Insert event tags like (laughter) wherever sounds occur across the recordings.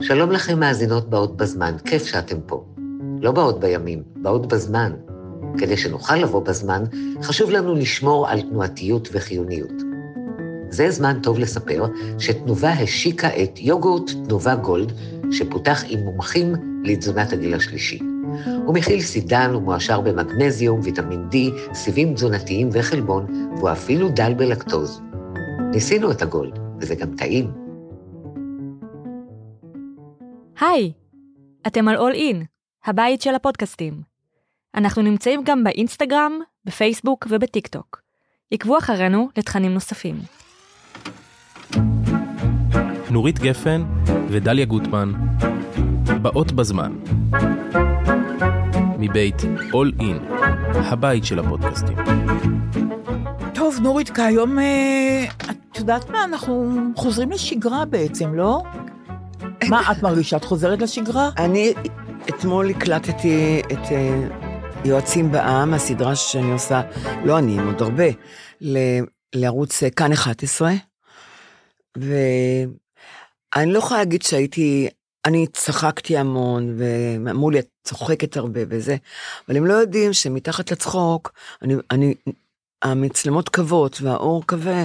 שלום לכם מאזינות באות בזמן, כיף שאתם פה. לא באות בימים, באות בזמן. כדי שנוכל לבוא בזמן, חשוב לנו לשמור על תנועתיות וחיוניות. זה זמן טוב לספר שתנובה השיקה את יוגורט תנובה גולד, שפותח עם מומחים לתזונת הגיל השלישי. הוא מכיל סידן ומועשר במגנזיום, ויטמין D, סיבים תזונתיים וחלבון, והוא אפילו דל בלקטוז. ניסינו את הגולד, וזה גם טעים. היי, אתם על All In, הבית של הפודקאסטים. אנחנו נמצאים גם באינסטגרם, בפייסבוק ובטיק טוק. עקבו אחרינו לתכנים נוספים. נורית גפן ודליה גוטמן, באות בזמן. מבית All In, הבית של הפודקאסטים. טוב, נורית, כיום, אה, את יודעת מה, אנחנו חוזרים לשגרה בעצם, לא? מה את מרגישה? את חוזרת לשגרה? אני אתמול הקלטתי את אה, יועצים בעם, הסדרה שאני עושה, לא אני, עם עוד הרבה, לערוץ אה, כאן 11, ואני לא יכולה להגיד שהייתי, אני צחקתי המון, ואמרו לי, את צוחקת הרבה וזה, אבל הם לא יודעים שמתחת לצחוק, אני, אני, המצלמות כבות והאור כבה,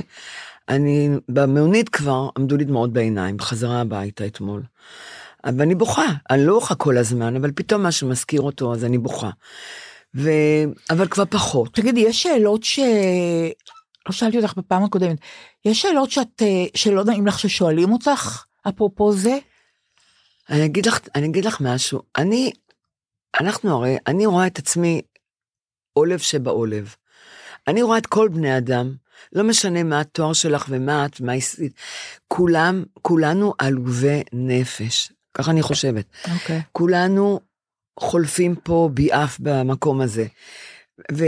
אני, במעונית כבר עמדו לי דמעות בעיניים, בחזרה הביתה אתמול. אבל אני בוכה, אני לא בוכה כל הזמן, אבל פתאום משהו מזכיר אותו, אז אני בוכה. ו... אבל כבר פחות. תגידי, יש שאלות ש... לא שאלתי אותך בפעם הקודמת, יש שאלות שאת, אה, שלא נעים לך ששואלים אותך, אפרופו זה? אני אגיד לך, אני אגיד לך משהו, אני, אנחנו הרי, אני רואה את עצמי עולב שבעולב. אני רואה את כל בני אדם, לא משנה מה התואר שלך ומה את, מה עשית, כולם, כולנו עלובי נפש, ככה אני חושבת. אוקיי. כולנו חולפים פה ביעף במקום הזה. ו...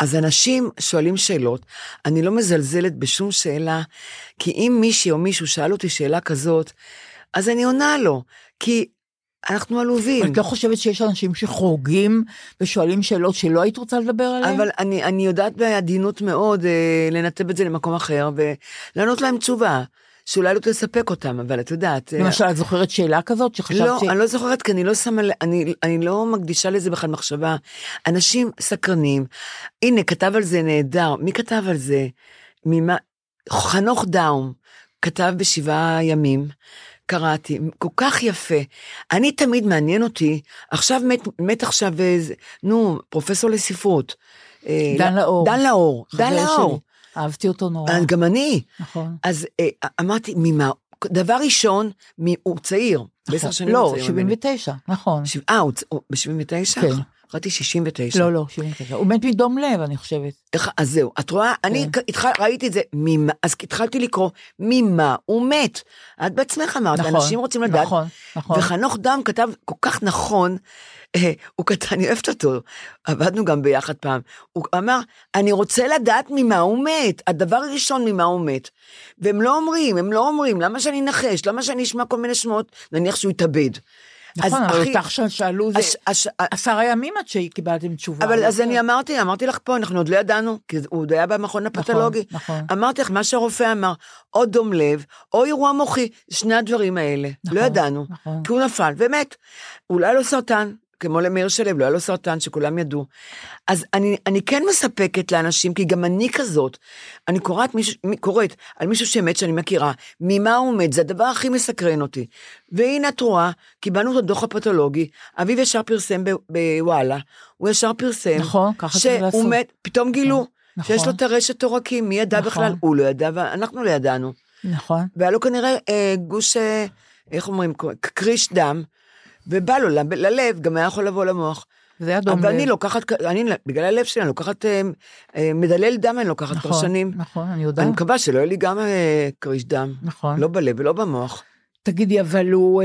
אז אנשים שואלים שאלות, אני לא מזלזלת בשום שאלה, כי אם מישהי או מישהו שאל אותי שאלה כזאת, אז אני עונה לו, כי אנחנו עלובים. את לא חושבת שיש אנשים שחורגים ושואלים שאלות שלא היית רוצה לדבר עליהן? אבל אני, אני יודעת בעדינות מאוד אה, לנתב את זה למקום אחר ולענות להם תשובה, שאולי לא תספק אותם, אבל את יודעת... אה, למשל, את זוכרת שאלה כזאת שחשבת לא, ש... אני לא זוכרת, כי אני לא שמה, אני, אני לא מקדישה לזה בכלל מחשבה. אנשים סקרנים, הנה, כתב על זה נהדר, מי כתב על זה? ממה? חנוך דאום כתב בשבעה ימים, קראתי, כל כך יפה. אני תמיד מעניין אותי, עכשיו מת, מת עכשיו, איזה- נו, פרופסור לספרות. אה, דן לאור. דן לאור, דן לאור. אהבתי אותו נורא. אה, גם אני. נכון. אז אה, אמרתי, ממה, דבר ראשון, מ- הוא צעיר, בעשר שנים הוא לא, צעיר ממני. 79, נכון. אה, הוא הוא ב-79? כן. חשבתי 69. לא, לא, 79. הוא מת מדום לב, אני חושבת. אז זהו, את רואה, אני כן. התח- ראיתי את זה, ממה, אז התחלתי לקרוא, ממה הוא מת. את בעצמך אמרת, נכון, אנשים רוצים לדעת. נכון, נכון. וחנוך דם כתב כל כך נכון, אה, הוא כתב, אני אוהבת אותו, עבדנו גם ביחד פעם, הוא אמר, אני רוצה לדעת ממה הוא מת, הדבר הראשון ממה הוא מת. והם לא אומרים, הם לא אומרים, למה שאני אנחש, למה שאני אשמע כל מיני שמות, נניח שהוא יתאבד. נכון, אז אבל אותך שאלו זה עשרה ימים עד שקיבלתם תשובה. אבל אז לא אני אמרתי, אמרתי לך פה, אנחנו עוד לא ידענו, כי הוא עוד היה במכון הפתולוגי. נכון. אמרתי לך, מה שהרופא אמר, או דום לב, או אירוע מוחי, שני הדברים האלה. נכון, לא ידענו, נכון. כי הוא נפל, ומת. אולי לו סרטן, כמו למאיר שלו, לא היה לו סרטן, שכולם ידעו. אז אני, אני כן מספקת לאנשים, כי גם אני כזאת. אני קוראת, מישהו, מי- קוראת על מישהו שמת שאני מכירה, ממה הוא מת, זה הדבר הכי מסקרן אותי. והנה את רואה, קיבלנו את הדוח הפתולוגי, אביב ישר פרסם בוואלה, הוא ישר פרסם, נכון, ככה צריך שהוא לעשות. מת, פתאום גילו, נכון. שיש לו טרשת עורקים, מי ידע נכון. בכלל? הוא לא ידע ואנחנו לא ידענו. נכון. והיה לו כנראה אה, גוש, אה, איך אומרים, קריש דם, ובא לו ללב, גם היה יכול לבוא למוח. זה היה דום לב. אבל אני לוקחת, אני, בגלל הלב שלי, אני לוקחת אה, אה, מדלל דם, אני לוקחת נכון, שנים. נכון, אני יודעת. אני מקווה שלא יהיה לי גם אה, קריש דם. נכון. לא בלב ולא במוח. תגידי, אבל הוא...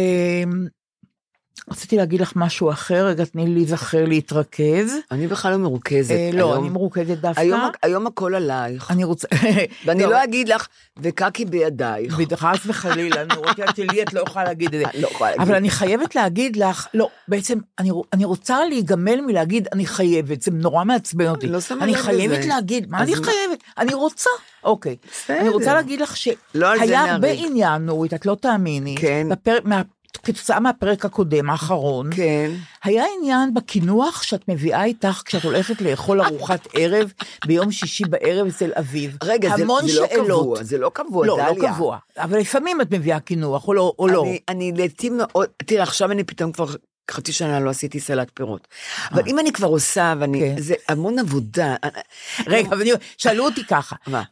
רציתי להגיד לך משהו אחר, רגע תני לי להיזכר להתרכז. אני בכלל לא מרוכזת. אה, לא, היום- אני מרוכזת דווקא. היום, היום הכל עלייך. אני רוצה... (laughs) ואני לא אגיד לך, וקקי בידייך. חס וחלילה, אני רוצה (laughs) שלי את לא יכולה להגיד את זה. לא יכולה להגיד. אבל אני חייבת להגיד לך, לא, בעצם אני, אני רוצה להיגמל מלהגיד אני חייבת, זה נורא מעצבן אותי. אני לא שמה אני לב חייבת לזה. להגיד, מה אני? חייבת? אני רוצה. אוקיי. בסדר. אני רוצה להגיד לך לא שהיה הרבה. עניין, נורית, את לא תאמיני. כן. כתוצאה מהפרק הקודם, האחרון, כן. היה עניין בקינוח שאת מביאה איתך כשאת הולכת לאכול ארוחת ערב ביום שישי בערב אצל אביב. רגע, זה, זה לא שאלות. קבוע, זה לא קבוע, לא, דליה. לא קבוע. אבל לפעמים את מביאה קינוח, או לא. או לא. אני, אני לעתים מאוד, תראה, עכשיו אני פתאום כבר חצי שנה לא עשיתי סלט פירות. אבל אם אני כבר עושה, ואני, כן. זה המון עבודה. רגע, אבל שאלו אותי ככה, מה?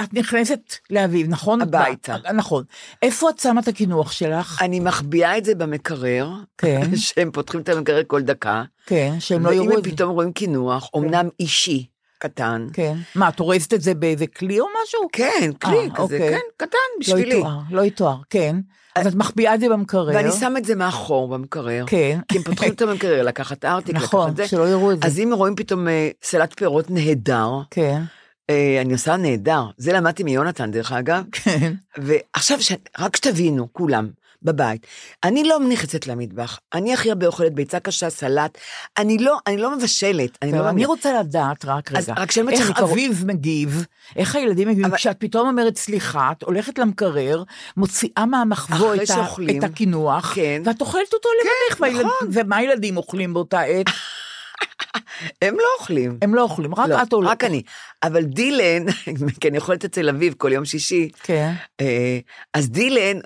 את נכנסת לאביב, נכון? הביתה. נכון. איפה את שמה את הקינוח שלך? אני מחביאה את זה במקרר, כן. (laughs) שהם פותחים את המקרר כל דקה, כן, שהם לא ואם יראו הם את זה. פתאום רואים קינוח, אמנם אישי, קטן, כן. מה, את הורסת את זה באיזה כלי או משהו? כן, כלי אה, כזה, אוקיי. כן, קטן, לא בשבילי. יתואר, לא יתואר, כן. אז את מחביאה את זה במקרר. ואני שם את זה מאחור במקרר, כן. כי הם פותחים את המקרר, לקחת ארטיק, נכון, לקחת זה. שלא יראו את זה. אז אם רואים פתאום אה, סלט פירות נהדר, כן, אה, אני עושה נהדר. זה למדתי מיונתן, דרך אגב. כן. ועכשיו. רק שתבינו, כולם, בבית, אני לא נכנסת למטבח, אני הכי הרבה אוכלת ביצה קשה, סלט, אני לא, אני לא מבשלת, אני לא... אני. רוצה לדעת, רק אז רגע, רק שאני אומרת איך כבר- אביב מגיב, איך הילדים מגיבים, אבל- כשאת פתאום אומרת סליחה, את הולכת למקרר, מוציאה מהמחבוא את, שאוכלים. את הקינוח, כן. ואת אוכלת אותו לבדך, והילד- נכון. ומה הילדים אוכלים באותה עת? (laughs) הם לא אוכלים. הם לא אוכלים, רק לא, את אוכלת. רק אני. אבל דילן, (laughs) כי אני אוכלת אצל אביב כל יום שישי, כן, אה, אז דילן,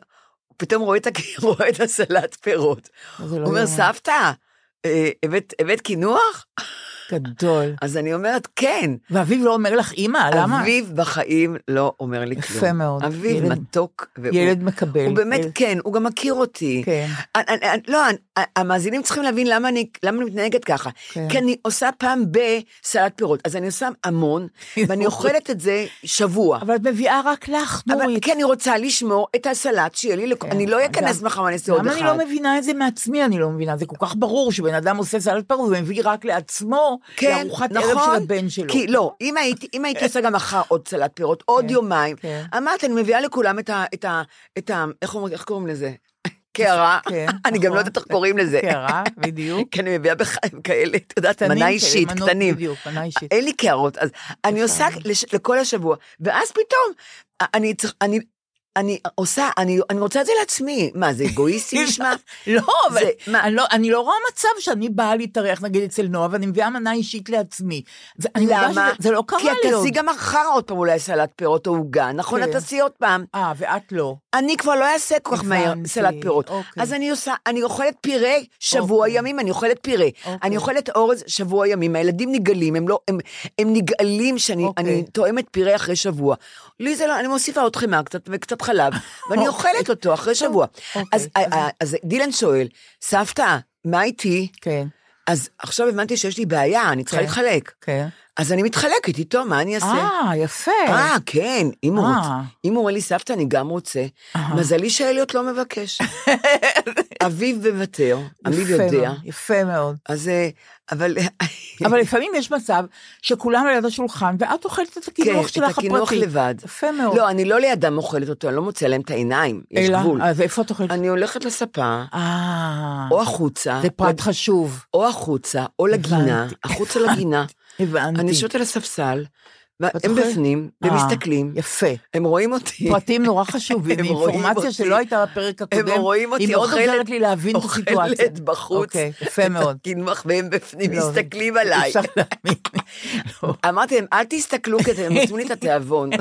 פתאום רואה את, (laughs) רואה את הסלט פירות. לא הוא אומר, יאומן. סבתא, אה, הבאת קינוח? (laughs) גדול. אז אני אומרת, כן. ואביב לא אומר לך, אימא, למה? אביב בחיים לא אומר לי כלום. יפה מאוד. אביב ילד- מתוק. והוא- ילד מקבל. הוא באמת, ילד- כן, הוא גם מכיר אותי. כן. אני- אני- אני- לא, אני- המאזינים צריכים להבין למה אני למה אני מתנהגת ככה. כן. כי אני עושה פעם בסלט פירות, אז אני עושה המון, (laughs) ואני אוכלת את זה שבוע. אבל את מביאה רק לך, אבל נורית. כי אני רוצה לשמור את הסלט שיהיה לי, כן. אני לא אכנס מחר ואני אעשה עוד למה אחד. אני לא מבינה את זה מעצמי? אני לא מבינה. זה כל כך ברור שבן אדם עושה סלט פרווה ומביא רק לעצמו, כן, לארוחת נכון. ערב של הבן שלו. כי לא, אם הייתי, אם הייתי עושה גם מחר עוד סלט פירות, עוד כן, יומיים, כן. אמרתי, אני מביאה לכולם את ה... את ה... את ה... איך אומרים- איך קוראים לזה? (laughs) קערה. (laughs) כן, (laughs) אני גם נכון. לא יודעת איך קוראים לזה. קערה, בדיוק. כי אני מביאה בח- כאלה, את יודעת, מנה אישית, קטנים. בדיוק, מנה אישית. אין לי קערות, אז אני עושה לכל השבוע, ואז פתאום, אני צריך, אני... אני עושה, אני, אני רוצה את זה לעצמי. מה, זה אגואיסטי (laughs) נשמע? לא, אבל זה- מה- אני לא, אני לא רואה מצב שאני באה להתארח, נגיד, אצל נועה, ואני מביאה מנה אישית לעצמי. זה, למה? שזה זה לא קרה כי את לי עוד. תעשי גם מחר עוד פעם אולי סלט פירות או עוגה, נכון? כן. את תעשי עוד פעם. אה, ואת לא. אני כבר לא אעשה כל כך מהר סלט פירות. אוקיי. אז אני עושה, אני אוכלת פירה שבוע אוקיי. ימים, אני אוכלת פירה. אוקיי. אני אוכלת אורז שבוע ימים, הילדים נגעלים, הם לא, הם, הם נגעלים שאני אוקיי. אני טועמת פירה אחרי שבוע. לי זה לא, אני מוסיפה עוד חמאה קצת וקצת חלב, (laughs) ואני אוכלת אותו אחרי שבוע. אוקיי, אז, אז- אז, דילן שואל, סבתא, מה איתי? כן, אז עכשיו הבנתי שיש לי בעיה, אני צריכה כן. להתחלק. כן. אז אני מתחלקת איתו, מה אני אעשה? אה, יפה. אה, כן, אם הוא אה. רוצה. אם הוא אומר לי, סבתא, אני גם רוצה. מזלי שאליוט לא מבקש. (laughs) אביו מוותר, אביו יודע. יפה מאוד. אז, אה, אבל... אבל לפעמים יש מצב שכולם ליד השולחן, ואת אוכלת את הקינוח כן, את שלך הפרטי. הקינוח לבד. יפה מאוד. לא, אני לא לידם אוכלת אותו, אני לא מוצא להם את העיניים, יש אלא, גבול. אז איפה את אוכלת? אני הולכת לספה, אה, או החוצה, זה פרט לג- חשוב. או החוצה, או לגינה. החוצה לגינה. (laughs) הבנתי. אני יושבת על הספסל, אוכלת? בפנים, אה, והם מסתכלים, יפה. הם רואים אותי. פרטים נורא (laughs) חשובים, הם אינפורמציה. שלא הייתה בפרק הקודם. הם רואים אותי היא מאוד אוכלת- עוזרת לי להבין את הסיטואציה. אוכלת בחוץ, אוקיי, יפה מאוד. את והם בפנים לא, מסתכלים עליי. (laughs) אמרתי להם, אל תסתכלו כי אתם נותנים לי את התיאבון. (laughs)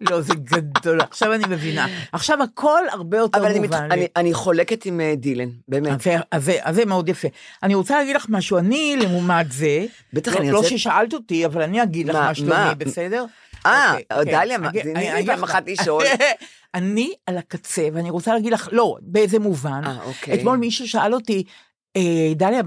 לא, זה גדול, עכשיו אני מבינה. עכשיו הכל הרבה יותר אבל מובן לי. אני- אני חולקת עם אה, דילן, באמת. אז זה- מאוד יפה. אני רוצה להגיד לך משהו, אני לעומת זה, בטח, לא- אני לא ששאלת אותי, אבל אני אגיד לך מה, שלומי? בסדר? אה, אוקיי, דליה, אוקיי. אני- פעם אחת לשאול. (laughs) אני על הקצה, ואני רוצה להגיד לך, לא, באיזה מובן. אה, אוקיי. אתמול מישהו שאל אותי, "אה, דליה,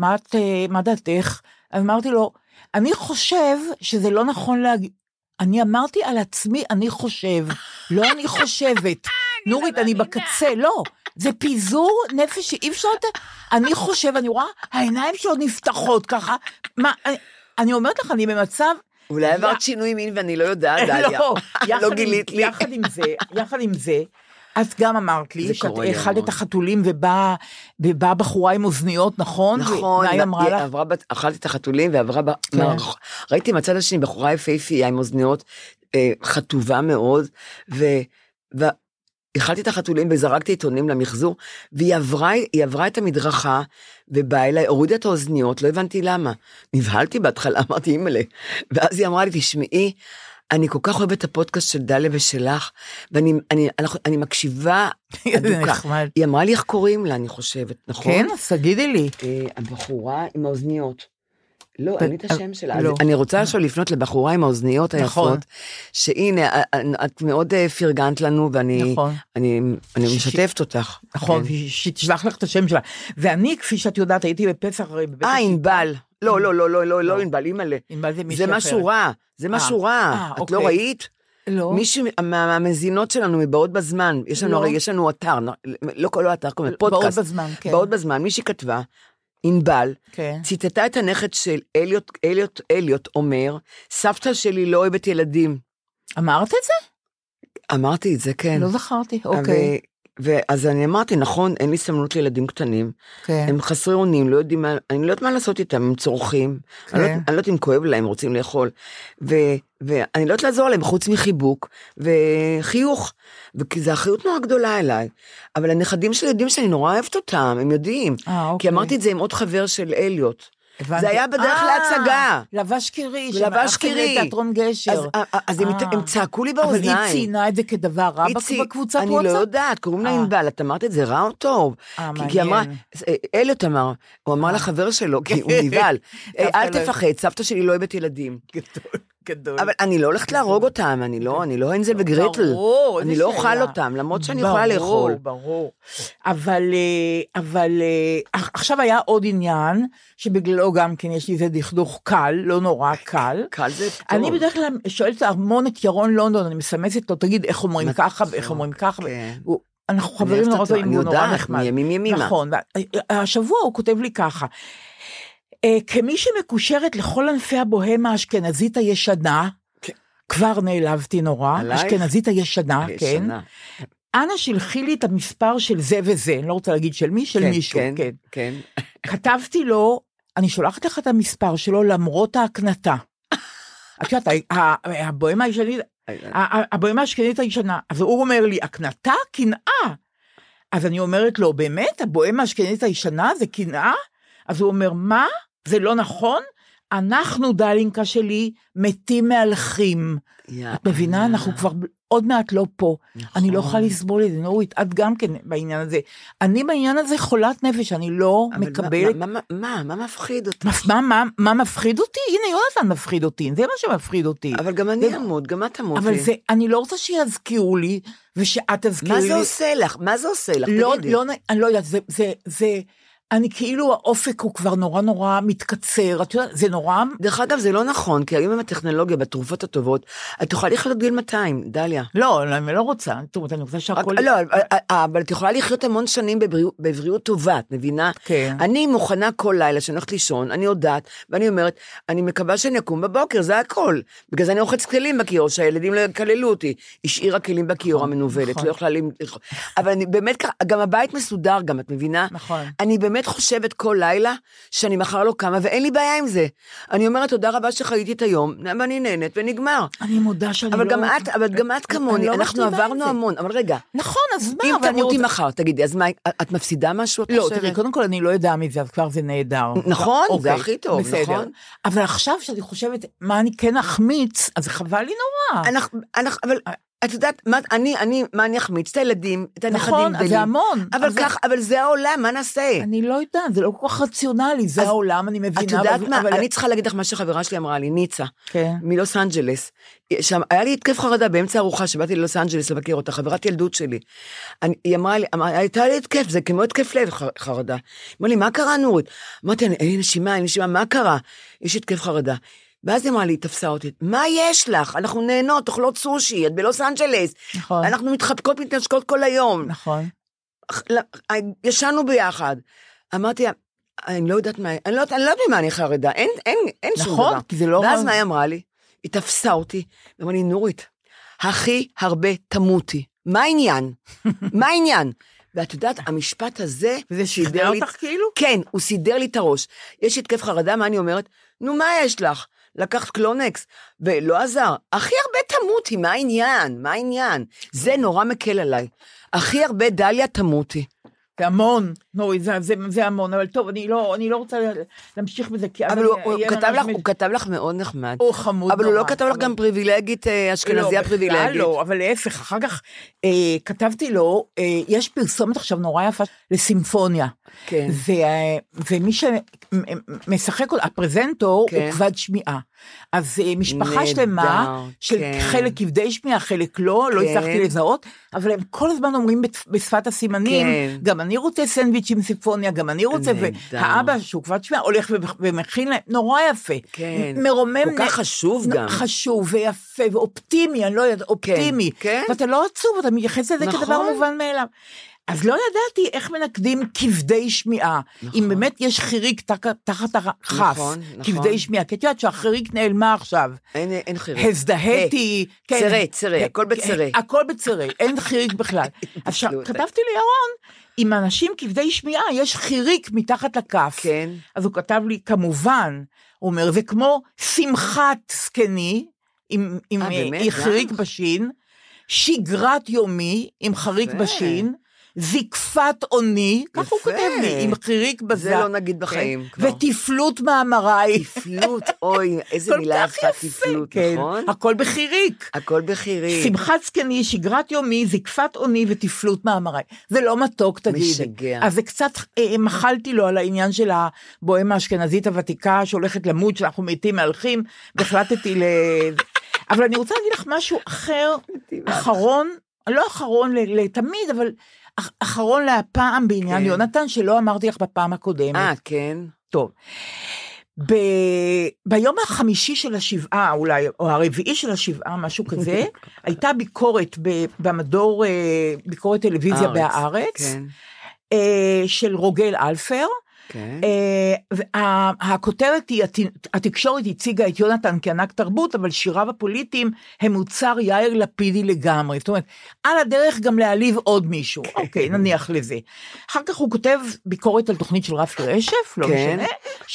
מה דעתך? אמרתי לו, אני חושב שזה לא נכון להגיד, אני אמרתי על עצמי, אני חושב, לא אני (laughs) חושבת. נורית, אני בקצה, לא. זה פיזור נפש שאי אפשר יותר... אני חושב, אני רואה, העיניים שלו נפתחות ככה. מה, אני- אומרת לך, אני במצב... אולי עברת שינוי מין ואני לא יודעת, (laughs) דליה. לא, יחד לא גילית לי. יחד עם זה, יחד עם זה, את גם אמרת לי שאת אכלת את. החתולים ובאה ובאה בחורה עם אוזניות, נכון? נכון, היא אמרה לך? עברה, אכלתי את החתולים ועברה, ב- כן. ראיתי מהצד השני בחורה יפהפייה עם אוזניות אה, חטובה מאוד, ו... ו- אכלתי את החתולים וזרקתי עיתונים למחזור, והיא עברה, היא עברה את המדרכה ובאה אליי, הורידה את האוזניות, לא הבנתי למה. נבהלתי בהתחלה, (laughs) אמרתי, אימא'לה. ואז היא אמרה לי, תשמעי, אני כל כך אוהבת את הפודקאסט של דליה ושלך, ואני אני, אנחנו- אני מקשיבה (laughs) אדוקה. היא אמרה לי איך קוראים לה, אני חושבת, נכון? כן, אז תגידי לי. אה, הבחורה עם האוזניות. לא, אין לי את השם שלה. לא. אני רוצה עכשיו לפנות לבחורה עם האוזניות נכון. היפות, שהנה, אה, אה, את מאוד אה, פרגנת לנו, ואני נכון. אני- אני ש- משתפת אותך. נכון, כן. שתשלח לך את השם שלה. ואני, כפי שאת יודעת, הייתי בפסח אה. ענבל. לא, לא, לא, לא, לא, לא. לא ענבל, אימא'לה. ענבל זה מישהי זה אחרת. משהו רע, זה משהו אה, רע. את אוקיי. לא ראית? לא. מישהו מה- מהמזינות שלנו מבאות בזמן, יש לנו לא. הרי, יש לנו אתר, לא- לא כל אתר, קוראים לזה באות פודקאסט. בזמן, כן. באות בזמן, מישהי כתבה, ענבל, כן. ציטטה את הנכד של אליוט, אליוט, אליוט אומר, סבתא שלי לא אוהבת ילדים. אמרת את זה? אמרתי את זה, כן. לא זכרתי, אוקיי. ואז אני אמרתי, נכון, אין לי סמלות לילדים קטנים, כן. הם חסרי אונים, לא יודעים מה, אני לא יודעת מה לעשות איתם, הם צורכים, אני לא כן. אני לא יודעת אם כואב להם, רוצים לאכול, ו- ואני לא יודעת לעזור להם חוץ מחיבוק וחיוך, וכי זו אחריות נורא גדולה אליי, אבל הנכדים שלי יודעים שאני נורא אוהבת אותם, הם יודעים, אה, כי אוקיי. אמרתי את זה עם עוד חבר של אליוט. הבנתי. זה היה בדרך אה, להצגה. לבש קירי. לבש קירי. לתיאטרון גשר. אז, אז הם, אה. הם צעקו לי אבל באוזניים. היא ציינה את זה כדבר רע היא בקבוצת אני וואטסאפ? לא יודעת, קוראים לה אה. ענבל, את אמרת את זה רע או טוב? אה, כי- כי אמרה. אליוט אמר, הוא אמר לחבר שלו, כי הוא (laughs) נבהל, "אה, אל לא- תפחד, סבתא שלי לא אוהבת ילדים. גדול. אבל אני לא הולכת להרוג אותם, אני לא, אני לא הנזל וגריטל. ברור, אני לא אוכל. אותם, למרות שאני יכולה לאכול. ברור, ברור. אבל, אה, אבל אה, עכשיו היה עוד עניין, שבגללו גם כן יש לי איזה דכדוך קל, לא נורא קל. קל זה טוב. אני בדרך כלל שואלת המון את ירון לונדון, אני מסמסת לו, תגיד, איך אומרים. ככה ואיך אומרים ככה. כן. הוא- אנחנו אני חברים נורא טובים, אני והוא נורא יודעת, נחמד. מימים ימימה. נכון, והשבוע הוא כותב לי ככה, אה, כמי שמקושרת לכל ענפי הבוהמה האשכנזית הישנה, כן. כבר נעלבתי נורא, עלייך? אשכנזית הישנה, כן. אנא שלחי לי את המספר של זה וזה, אני לא רוצה להגיד של מי, של כן, מישהו, כן, כן. כן. כתבתי לו, אני שולחת לך את המספר שלו למרות ההקנטה. (laughs) את יודעת, הבוהמה הישנית, הבוהמה האשכנזית הישנה, אז הוא אומר לי, הקנטה? קנאה. אז אני אומרת לו, באמת, הבוהמה האשכנזית הישנה זה קנאה? אז הוא אומר, מה? זה לא נכון? אנחנו, דלינקה שלי, מתים מהלכים. את מבינה? אנחנו כבר עוד מעט לא פה. אני לא יכולה לסבול את זה, נורית, את גם כן בעניין הזה. אני בעניין הזה חולת נפש, אני לא מקבלת... מה- מה- מה מה מפחיד אותך? מה, מה, מה מפחיד אותי? הנה, יונתן מפחיד אותי, זה מה שמפחיד אותי. אבל גם אני אמות, גם את תמותי. אבל זה, אני לא רוצה שיזכירו לי, ושאת תזכירי לי. מה זה עושה לך? מה זה עושה לך? לא. לא, אני לא יודעת, זה, זה, זה, אני כאילו, האופק הוא כבר נורא נורא מתקצר, את יודעת, זה נורא, דרך אגב, זה לא נכון, כי היום עם הטכנולוגיה, בתרופות הטובות, את יכולה לחיות עד גיל 200, דליה. לא, אני לא רוצה, זאת אומרת, אני רוצה רק, שהכל... לא, אבל- אבל את יכולה לחיות המון שנים בבריאות, טובה, את מבינה? כן. אני מוכנה כל לילה שאני הולכת לישון, אני יודעת, ואני אומרת, אני מקווה שאני אקום בבוקר, זה הכל. בגלל זה אני רוחץ כלים בכיור, שהילדים לא יקללו אותי. השאירה כלים בכיור המנוולת, נכון. לא יכולה... ל- אבל אני באמת גם הבית מסודר גם, את מבינה? נכון. אני באמת חושבת כל לילה שאני מחר לא קמה, ואין לי בעיה עם זה. אני אומרת, תודה רבה שחייתי את היום, ואני נהנית, ונגמר. אני מודה שאני אבל לא... גם את, אבל גם את כמוני, לא אנחנו עברנו. המון, אבל רגע, נכון, אז מה, אם תמותי רוצה- מחר, תגידי, אז מה, את מפסידה משהו, את לא, חושבת? תראי, קודם כל אני לא יודע מזה, אז כבר זה נהדר. נכון, זה אוקיי, הכי טוב, בסדר. נכון? אבל עכשיו שאני חושבת, מה אני כן אחמיץ, אז חבל לי נורא. אנחנו, אנחנו, אבל את יודעת, מה, אני, אני, מה אני אחמיץ? את הילדים, את הנכדים נכון, אז גדלים. זה המון. אבל זה- כך, אבל זה העולם, מה נעשה? אני לא יודעת, זה לא כל כך רציונלי, זה אז העולם, אני מבינה. את יודעת אבל- מה, אבל- אני צריכה להגיד לך מה שחברה שלי אמרה לי, ניצה, כן. מלוס אנג'לס. שם, היה לי התקף חרדה באמצע ארוחה שבאתי ללוס אנג'לס לבקר אותה, חברת ילדות שלי. אני, היא אמרה לי, אמרה, הייתה לי התקף, זה כמו התקף לב, חרדה. אמרה לי, מה קרה נורית? אמרתי, אין לי נשימה, אין לי נשימה, מה קרה? יש התקף חרדה. ואז היא אמרה לי, היא תפסה אותי, מה יש לך? אנחנו נהנות, אוכלות סושי, את בלוס אנג'לס. נכון, אנחנו מתחבקות, מתנשקות כל היום. נכון. ל- ישנו ביחד. אמרתי לה, אני לא יודעת מה, אני לא אני לא יודעת ממה אני חרדה, אין, אין, אין שום דבר. נכון, כי זה לא... ואז מה היא אמרה לי? היא תפסה אותי, ואמרה לי, נורית, הכי הרבה תמותי. מה העניין? (laughs) מה העניין? ואת יודעת, המשפט הזה, שכנע לי- אותך כאילו? כן, הוא סידר לי את הראש. יש התקף חרדה, מה אני אומרת? נו, מה יש לך? לקחת קלונקס, ולא עזר. הכי הרבה תמותי, מה העניין? מה העניין? זה נורא מקל עליי. הכי הרבה דליה תמותי. זה המון, נורית, זה, זה, זה המון, אבל טוב, אני לא, אני לא רוצה להמשיך בזה, כי אבל הוא, הוא, כתב לך, הוא כתב לך מאוד נחמד. הוא חמוד אבל הוא לא כתב לך גם פריבילגית, אה, אשכנזייה לא, פריבילגית. לא, אבל להפך, אחר כך אה, כתבתי לו, אה, יש פרסומת עכשיו נורא יפה לסימפוניה. כן. ו- ומי שמשחק, הפרזנטור כן. הוא כבד שמיעה. אז אה, משפחה נהדר, שלמה, של כן. חלק כבדי שמיעה, חלק לא, לא כן. הצלחתי לזהות, אבל הם כל הזמן אומרים בשפת הסימנים, כן. גם אני רוצה סנדוויץ' עם סימפוניה, גם אני רוצה, נהדר. והאבא שהוא כבד שמיעה הולך ומכ- ומכין להם, נורא יפה. כן. מרומם. כל כך נ- חשוב גם. חשוב ויפה ואופטימי, אני לא יודעת, אופטימי. כן. ואתה לא עצוב, אתה מתייחס לזה נכון. כדבר מובן מאליו. אז לא ידעתי איך מנקדים כבדי שמיעה. נכון. אם באמת יש חיריק תחת, תחת הכף, נכון, נכון. כבדי שמיעה, כי את יודעת שהחיריק נעלמה עכשיו. אין, אין חיריק. הזדהיתי, כן. צירי, צירי, כן, הכל. כן, הכל בצירי, אין חיריק בכלל. (laughs) עכשיו. כתבתי לירון, עם אנשים כבדי שמיעה יש חיריק מתחת לכף. כן. אז הוא כתב לי, כמובן, הוא אומר, זה כמו שמחת זקני, עם, עם אה, באמת? אה, חריק? בשין, שגרת יומי, עם חריק. בשין, זקפת אוני, כך הוא. כותב לי, עם חיריק בזה. זה לא נגיד בחיים כן, כבר. ותפלות מאמריי. תפלות, אוי, איזה מילה יפה, תפלות, כן, נכון? הכל בחיריק. הכל בחיריק. שמחת זקני, שגרת יומי, זקפת אוני ותפלות מאמריי. זה לא מתוק, תגידי. משגע. אז זה קצת, אה, מחלתי לו על העניין של הבוהמה האשכנזית הוותיקה שהולכת למות, שאנחנו מתים מהלכים, והחלטתי ל... (laughs) אבל אני רוצה להגיד לך משהו אחר, אחרון, לא אחרון לתמיד, אבל אחרון להפעם בעניין כן. יונתן, שלא אמרתי לך בפעם הקודמת. אה, כן? טוב. ב... ביום החמישי של השבעה אולי, או הרביעי של השבעה, משהו כזה, (laughs) הייתה ביקורת ב... במדור, אה, ביקורת טלוויזיה הארץ, בהארץ, כן, אה, של רוגל אלפר. כן. אה, וה- הכותרת היא, הת- התקשורת הציגה את יונתן כענק תרבות, אבל שיריו הפוליטיים הם מוצר יאיר לפידי לגמרי. זאת אומרת, על הדרך גם להעליב עוד מישהו. כן. אוקיי, נניח לזה. אחר כך הוא כותב ביקורת על תוכנית של רפי רשף, לא כן. משנה.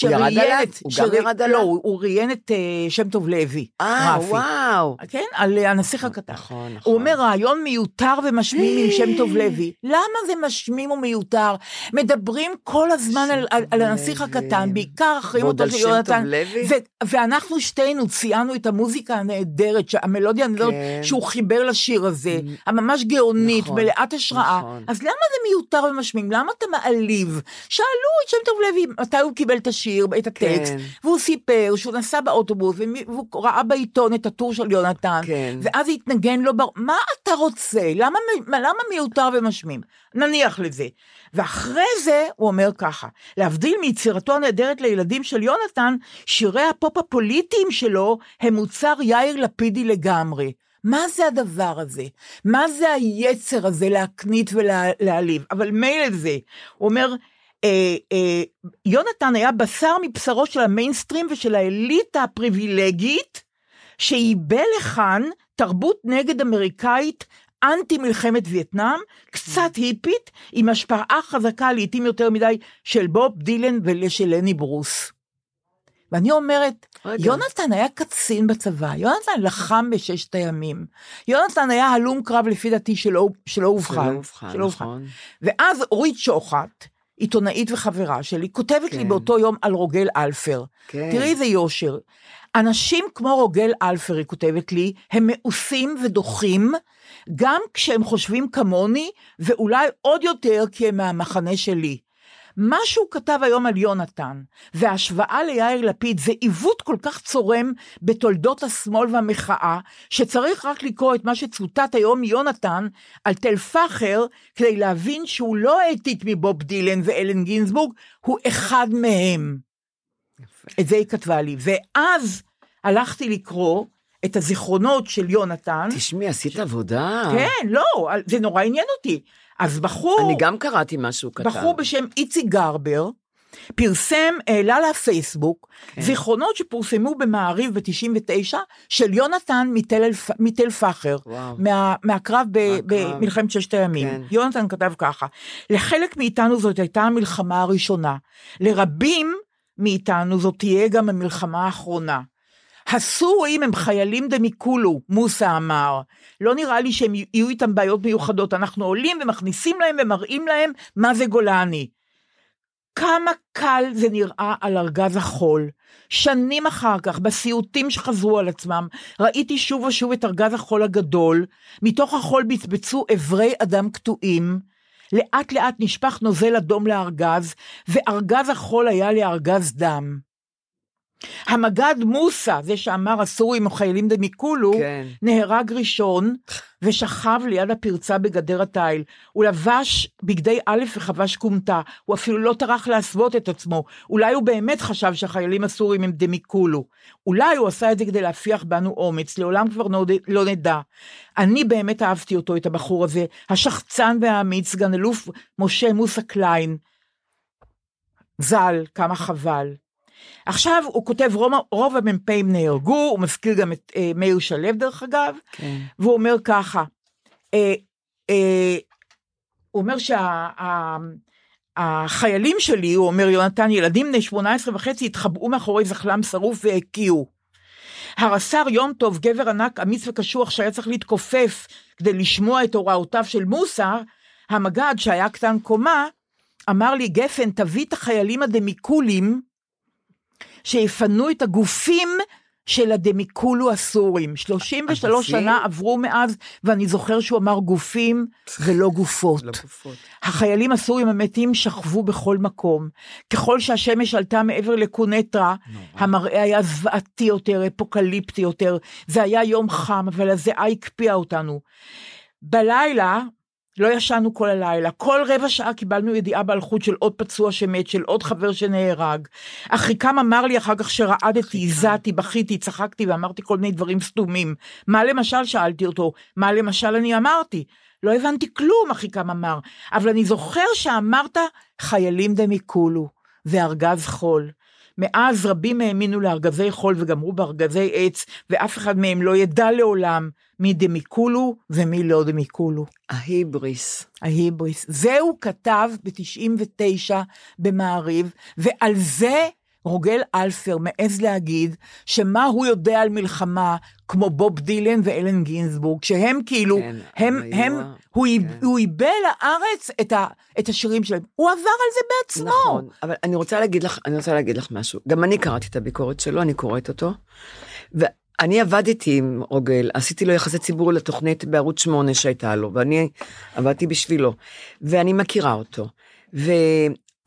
הוא ירד עליו? הוא גם שראי- ירד עליו? לא, הוא הוא ראיין את אה, שם טוב לוי, אה. וואו. כן, על אה, הנסיך הקטן. נכון, נכון. הוא אומר, רעיון מיותר ומשמים עם שם טוב לוי. (gasps) למה זה משמים ומיותר? מדברים כל הזמן על, על, על הנסיך לוי. הקטן, בעיקר ועוד אותו על של יונתן. ו- ואנחנו שתינו ציינו את המוזיקה הנהדרת, המלודיה הנהדרת כן. שהוא חיבר לשיר הזה, הממש גאונית, נכון, מלאת השראה. נכון. אז למה זה מיותר ומשמים? למה אתה מעליב? שאלו את שם טוב לוי מתי הוא קיבל את השיר, את הטקסט, כן. והוא סיפר שהוא נסע באוטובוס, והוא ראה בעיתון את הטור של יונתן, כן. ואז התנגן לו, בר... מה אתה רוצה? למה, למה מיותר ומשמים? נניח לזה. ואחרי זה הוא אומר ככה, להבדיל מיצירתו הנהדרת לילדים של יונתן, שירי הפופ הפוליטיים שלו הם מוצר יאיר לפידי לגמרי. מה זה הדבר הזה? מה זה היצר הזה להקנית ולהעליב? אבל מילא זה, הוא אומר, אה, אה, יונתן היה בשר מבשרו של המיינסטרים ושל האליטה הפריבילגית, שייבא לכאן תרבות נגד אמריקאית אנטי מלחמת וייטנאם, קצת היפית, עם השפעה חזקה לעיתים יותר מדי של בוב דילן ושל לני ברוס. ואני אומרת, רגע. יונתן היה קצין בצבא, יונתן לחם בששת הימים. יונתן היה הלום קרב לפי דעתי שלא, אובחן. שלא אובחן, שלא אובחן. נכון. ואז אורית שוחט, עיתונאית וחברה שלי, כותבת לי כן. באותו יום על רוגל אלפר. כן. תראי איזה יושר. אנשים כמו רוגל אלפר, היא כותבת לי, הם מאוסים ודוחים, גם כשהם חושבים כמוני, ואולי עוד יותר כי הם מהמחנה שלי. מה שהוא כתב היום על יונתן, וההשוואה ליאיר לפיד, זה עיוות כל כך צורם בתולדות השמאל והמחאה, שצריך רק לקרוא את מה שצוטט היום מיונתן על תל פאחר, כדי להבין שהוא לא העתיק מבוב דילן ואלן גינזבורג, הוא אחד מהם. את זה היא כתבה לי. ואז הלכתי לקרוא את הזיכרונות של יונתן. תשמעי, עשית עבודה. כן, לא, זה נורא עניין אותי. אז בחור... אני גם קראתי שהוא כתב. בחור בשם איציק גרבר, פרסם, העלה לפייסבוק, כן. זיכרונות שפורסמו במעריב ב-99 של יונתן מתל, מתל פחר, וואו. מה, מהקרב ב- מהקרב. במלחמת ששת הימים. כן. יונתן כתב ככה, לחלק מאיתנו זאת הייתה המלחמה הראשונה, לרבים מאיתנו זאת תהיה גם המלחמה האחרונה. הסורים הם חיילים דמיקולו, מוסא אמר. לא נראה לי שהם יהיו איתם בעיות מיוחדות, אנחנו עולים ומכניסים להם ומראים להם מה זה גולני. כמה קל זה נראה על ארגז החול. שנים אחר כך, בסיוטים שחזרו על עצמם, ראיתי שוב ושוב את ארגז החול הגדול, מתוך החול בצבצו אברי אדם קטועים, לאט לאט נשפך נוזל אדום לארגז, וארגז החול היה לארגז דם. המג"ד מוסא, זה שאמר הסורים או חיילים דמיקולו, כן. נהרג ראשון (laughs) ושכב ליד הפרצה בגדר התיל. הוא לבש בגדי א' וחבש כומתה, הוא אפילו לא טרח להסוות את עצמו. אולי הוא באמת חשב שהחיילים הסורים הם דמיקולו. אולי הוא עשה את זה כדי להפיח בנו אומץ, לעולם כבר נוד- לא נדע. אני באמת אהבתי אותו, את הבחור הזה, השחצן והאמיץ, סגן אלוף משה מוסא קליין. ז"ל, כמה חבל. עכשיו הוא כותב, רוב, רוב המ"פים נהרגו, הוא מזכיר גם את אה, מאיר שלו דרך אגב, כן. והוא אומר ככה, אה, אה, הוא אומר שהחיילים שלי, הוא אומר יונתן, ילדים בני 18 וחצי התחבאו מאחורי זחלם שרוף והקיאו. הרס"ר יום טוב, גבר ענק, אמיץ וקשוח שהיה צריך להתכופף כדי לשמוע את הוראותיו של מוסא, המג"ד שהיה קטן קומה, אמר לי, גפן, תביא את החיילים הדמיקולים שיפנו את הגופים של הדמיקולו הסורים. 33 הגופים? שנה עברו מאז, ואני זוכר שהוא אמר גופים ולא (laughs) גופות. לא גופות. החיילים הסורים המתים שכבו בכל מקום. ככל שהשמש עלתה מעבר לקונטרה, המראה היה זוועתי יותר, אפוקליפטי יותר. זה היה יום חם, אבל הזיעה הקפיאה אותנו. בלילה, לא ישנו כל הלילה, כל רבע שעה קיבלנו ידיעה באלחוט של עוד פצוע שמת, של עוד חבר שנהרג. אחיקם אמר לי אחר כך שרעדתי, הזעתי, בכיתי, צחקתי ואמרתי כל מיני דברים סתומים. מה למשל, שאלתי אותו, מה למשל אני אמרתי? לא הבנתי כלום, אחיקם אמר, אבל אני זוכר שאמרת חיילים דמיקולו וארגז חול. מאז רבים האמינו לארגזי חול וגמרו בארגזי עץ, ואף אחד מהם לא ידע לעולם מי דמיקולו ומי לא דמיקולו. ההיבריס. ההיבריס. זה הוא כתב ב-99 במעריב, ועל זה רוגל אלפר מעז להגיד שמה הוא יודע על מלחמה כמו בוב דילן ואלן גינזבורג, שהם כאילו, כן, הם, הם, הוא, כן. הוא איבא לארץ את, ה, את השירים שלהם. הוא עבר על זה בעצמו. נכון, אבל אני רוצה להגיד לך, אני רוצה להגיד לך משהו. גם אני קראתי את הביקורת שלו, אני קוראת אותו. ואני עבדתי עם רוגל, עשיתי לו יחסי ציבור לתוכנית בערוץ 8 שהייתה לו, ואני עבדתי בשבילו, ואני מכירה אותו.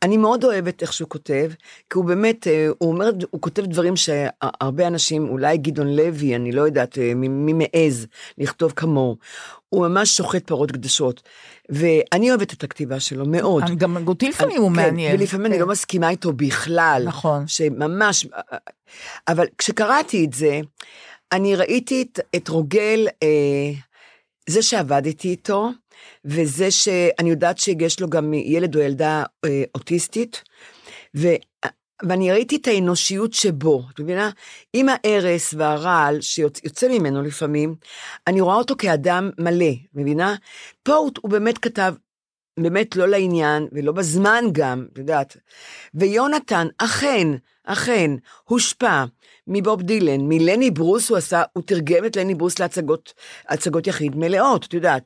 ואני מאוד אוהבת איך שהוא כותב, כי הוא באמת, אה, הוא אומר, הוא כותב דברים שהרבה אנשים, אולי גדעון לוי, אני לא יודעת אה, מי מי מעז לכתוב כמוהו. הוא ממש שוחט פרות קדושות. ואני אוהבת את הכתיבה שלו מאוד. אני גם אותי לפעמים הוא כן, מעניין. ולפעמים אני כן. לא מסכימה איתו בכלל. נכון. שממש, אבל כשקראתי את זה, אני ראיתי את, את רוגל, אה, זה שעבדתי איתו, וזה שאני יודעת שיש לו גם ילד או ילדה אה, אוטיסטית, ו, ואני ראיתי את האנושיות שבו, את מבינה? עם ההרס והרעל שיוצא ממנו לפעמים, אני רואה אותו כאדם מלא, מבינה? פה הוא, הוא באמת כתב, באמת לא לעניין, ולא בזמן גם, את יודעת. ויונתן, אכן, אכן, הושפע מבוב דילן, מלני ברוס הוא עשה, הוא תרגם את לני ברוס להצגות הצגות יחיד מלאות, את יודעת.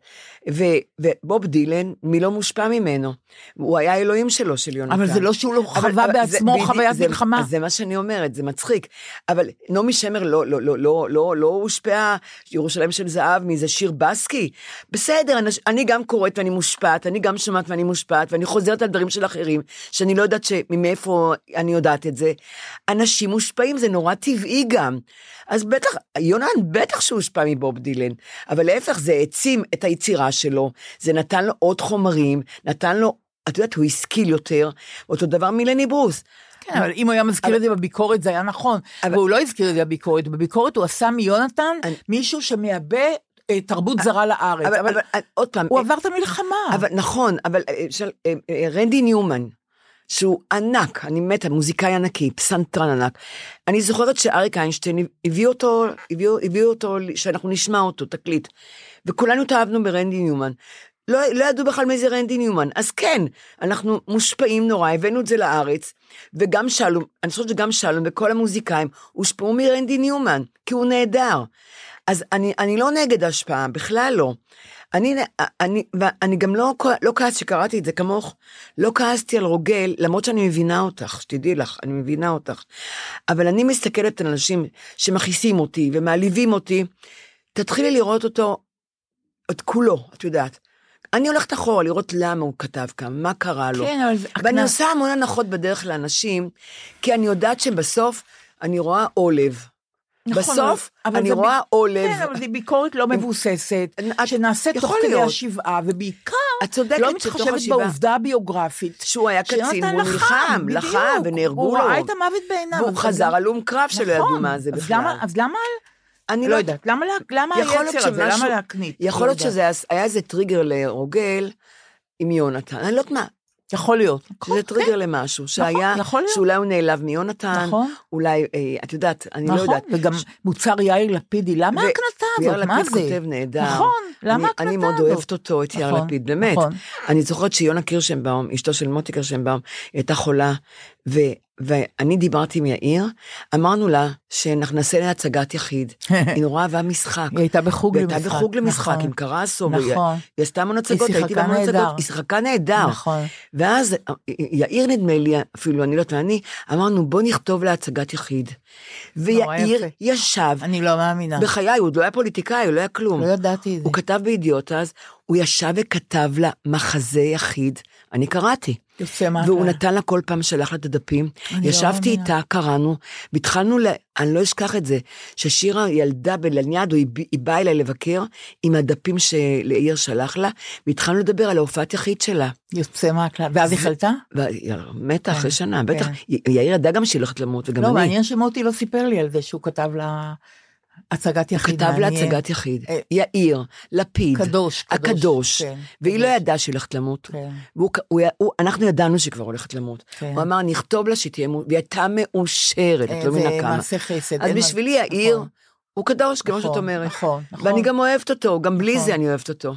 ו, ובוב דילן, מי לא מושפע ממנו? הוא היה האלוהים שלו, של יונתן. אבל זה לא שהוא לא אבל- חווה אבל בעצמו זה- חוויית זה- מלחמה. אז זה מה שאני אומרת, זה מצחיק. אבל נעמי שמר לא, לא, לא, לא, לא, לא הושפעה, ירושלים של זהב, מאיזה שיר בסקי. בסדר, אני, אני גם קוראת ואני מושפעת, אני גם שומעת ואני מושפעת, ואני חוזרת על דברים של אחרים, שאני לא יודעת מאיפה אני יודעת את זה. אנשים מושפעים, זה נורא טבעי גם. אז בטח, יונן בטח שהוא הושפע מבוב דילן, אבל להפך, זה העצים את היצירה שלו, זה נתן לו עוד חומרים, נתן לו את יודעת, הוא השכיל יותר, אותו דבר מלני ברוס. כן, אבל אם הוא היה מזכיר את זה בביקורת זה היה נכון, אבל- והוא לא הזכיר את זה בביקורת, בביקורת הוא עשה מיונתן מישהו שמייבא אה, תרבות זרה לארץ, אבל, אבל עוד פעם, הוא אה, עבר את המלחמה. נכון, אבל אה, אה, אה, רנדי ניומן, שהוא ענק, אני מתה, מוזיקאי ענקי, פסנתרן ענק. אני זוכרת שאריק איינשטיין הביא אותו, הביאו, הביאו אותו, שאנחנו נשמע אותו, תקליט. וכולנו התאהבנו ברנדי ניומן. לא, לא ידעו בכלל מי זה רנדי ניומן. אז כן, אנחנו מושפעים נורא, הבאנו את זה לארץ, וגם שלום, אני חושבת שגם שלום וכל המוזיקאים הושפעו מרנדי ניומן, כי הוא נהדר. אז אני, אני לא נגד השפעה, בכלל לא. אני, אני, ואני גם לא, לא כעס שקראתי את זה כמוך, לא כעסתי על רוגל, למרות שאני מבינה אותך, שתדעי לך, אני מבינה אותך. אבל אני מסתכלת על אנשים שמכעיסים אותי ומעליבים אותי, תתחילי לראות אותו, את כולו, את יודעת. אני הולכת אחורה לראות למה הוא כתב כאן, מה קרה לו. כן, אבל ואני הקנס- עושה המון הנחות בדרך לאנשים, כי אני יודעת שבסוף אני רואה עולב. נכון, בסוף אבל- אני רואה ב- עולב. כן, אבל זו ביקורת לא מבוססת, שנעשית תוך כדי. השבעה, ובעיקר את צודקת לא מתחשבת בעובדה הביוגרפית. שהוא היה קצין, והוא נלחם. לחם, ונהרגו הוא לו. ראה את המוות בעיניו. והוא חזר הלום קרב שלא ידעו נכון, מה זה בכלל. אז למה, אני לא יודעת, למה היצר הזה, למה להקנית? יכול לא להיות יודעת. שזה היה איזה טריגר לרוגל עם יונתן. אני לא יודעת מה, יכול להיות. שזה טריגר למשהו, שהיה, יכול להיות. שאולי הוא נעלב מיונתן, נכון. אולי, אה, את יודעת, אני לא נכון, יודעת. וגם מוצר יאיר לפידי, למה ו- ויאיר הזאת? מה לפיד זה? כותב נהדר. נכון, למה אני- ההקנטה אני מאוד הזאת? אוהבת אותו, את יאיר נכון, לפיד, באמת. נכון. אני זוכרת שיונה קירשנבאום, אשתו של מוטי קירשנבאום, הייתה חולה, ו, ואני דיברתי עם יאיר, אמרנו לה שאנחנו נעשה לה הצגת יחיד. (laughs) היא נורא אהבה משחק. היא הייתה בחוג היא למשחק. הייתה בחוג למשחק נכון. עם קרסו, והיא נכון. היא עשתה המון הצגות, היא הייתי בהמון. הצגות, היא שיחקה נהדר. נכון. ואז יאיר נדמה לי, אפילו אני לא יודעת, ואני, אמרנו בוא נכתוב לה הצגת יחיד. ויאיר. ישב, אני לא מאמינה. בחיי, הוא עוד לא היה פוליטיקאי, הוא לא היה כלום. לא ידעתי את זה. הוא כתב בידיעות אז, הוא ישב וכתב לה מחזה יחיד, אני קראתי. יוצא מהכלל. והוא נתן לה כל פעם, שלח לה את הדפים. לא ישבתי מאמינה. איתה, קראנו, והתחלנו, ל... אני לא אשכח את זה, ששירה ילדה בלניאדו, היא, היא באה אליי לבקר עם הדפים שיאיר שלח לה, והתחלנו לדבר על ההופעת יחיד שלה. יוצא מהכלל. ואז היא חלתה? מתה כן, אחרי שנה, בטח. כן. יאיר ידע גם שהיא הולכת למות, וגם לא, אני. מעניין שמוטי לא סיפר לי על זה שהוא כתב לה הצגת יחיד. כתב לה. הצגת יחיד. אה, יאיר, לפיד, קדוש, קדוש. הקדוש. כן, והיא לא קדוש. ידעה שהיא הולכת למות. כן. והוא, הוא, הוא, אנחנו ידענו שהיא כבר הולכת למות. כן. הוא אמר, נכתוב לה שהיא תהיה, מו-" והיא הייתה מאושרת, את לא מבינה זה כמה. מעשה חסד. אז בשבילי יאיר, נכון, הוא קדוש, כמו נכון, שאת אומרת. נכון, נכון. ואני גם אוהבת אותו, גם בלי נכון. זה אני אוהבת אותו.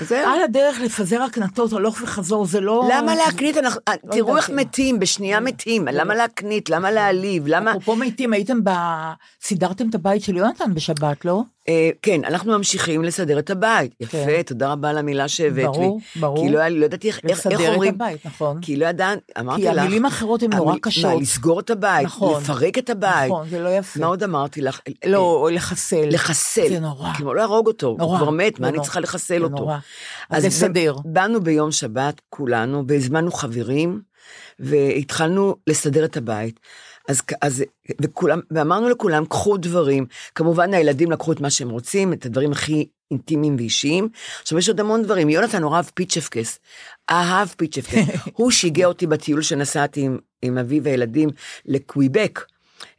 זהו. על הדרך לפזר הקנטות הלוך וחזור, זה לא... למה להקנית? אנחנו- תראו איך. מתים, בשנייה מתים. למה להקנית? למה להעליב? למה... אפרופו מתים, הייתם ב... סידרתם את הבית של יונתן בשבת, לא? אה, כן, אנחנו ממשיכים לסדר את הבית. יפה, כן. תודה רבה על המילה שהבאת לי. ברור, ברור. כי לא לא ידעתי איך איך לסדר את אומרים. הבית, נכון. כי לא ידעת, אמרתי כי לך. המילים האחרות הן נורא קשות. מה, לסגור את הבית, נכון. לפרק את הבית. נכון, זה לא יפה. מה עוד אמרתי לך? לא, או לחסל. לחסל. זה נורא. כמו להרוג אותו, נורא. הוא כבר מת, מה אני נורא. צריכה לחסל זה אותו? נורא. אז לסדר. באנו ביום שבת, כולנו, והזמנו חברים, והתחלנו לסדר את הבית. אז, אז וכולם, ואמרנו לכולם, קחו דברים. כמובן, הילדים לקחו את מה שהם רוצים, את הדברים הכי אינטימיים ואישיים. עכשיו, יש עוד המון דברים. יונתן נורא אהב פיצ'פקס. אהב פיצ'פקס. (laughs) הוא שיגע אותי בטיול שנסעתי עם, עם אבי והילדים לקוויבק.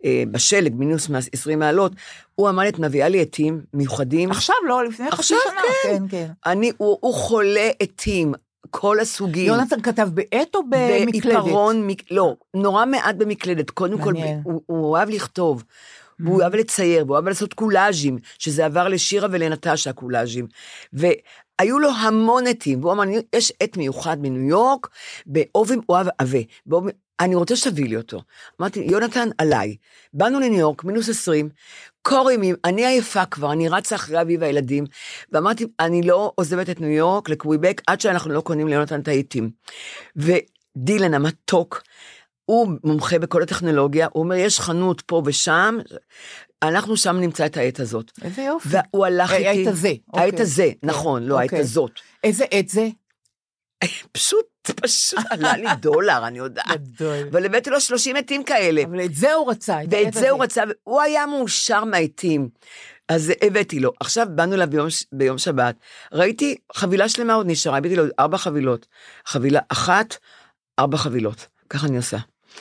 אה, בשלג, מינוס 20 מעלות, הוא עמד את מביאה לי עטים מיוחדים. עכשיו לא, לפני חצי עכשיו, שנה. כן. כן, כן. אני, הוא, הוא חולה עטים, כל הסוגים. יונתן כתב בעט או במקלדת? בעיפרון, מק... לא, נורא מעט במקלדת. קודם כל. הוא, הוא אוהב לכתוב. והוא אוהב לצייר, והוא אוהב לעשות קולאז'ים, שזה עבר לשירה ולנטשה קולאז'ים. והיו לו המון עטים, והוא אמר, יש עט מיוחד מניו יורק, באובן, הוא אוהב עבה. אני רוצה שתביא לי אותו. אמרתי, יונתן, עליי. באנו לניו יורק, מינוס 20, קור ימים, אני עייפה כבר, אני רצה אחרי אבי והילדים, ואמרתי, אני לא עוזבת את ניו יורק לקוויבק עד שאנחנו לא קונים ליונתן את העטים. ודילן המתוק, הוא מומחה בכל הטכנולוגיה, הוא אומר, יש חנות פה ושם, אנחנו שם נמצא את העט הזאת. איזה יופי. והוא הלך אה, איתי... העט הזה, אוקיי. הזה, כן, נכון, לא אוקיי. הזאת. איזה עט זה? פשוט, פשוט עלה לי דולר, אני יודעת. גדול. אבל הבאתי לו 30 עטים כאלה. אבל את זה הוא רצה. ואת זה הוא. רצה, הוא היה מאושר מהעטים. אז הבאתי לו. עכשיו באנו אליו ביום, שבת, ראיתי חבילה שלמה עוד נשארה, הבאתי לו ארבע חבילות. חבילה אחת, ארבע חבילות. ככה אני עושה.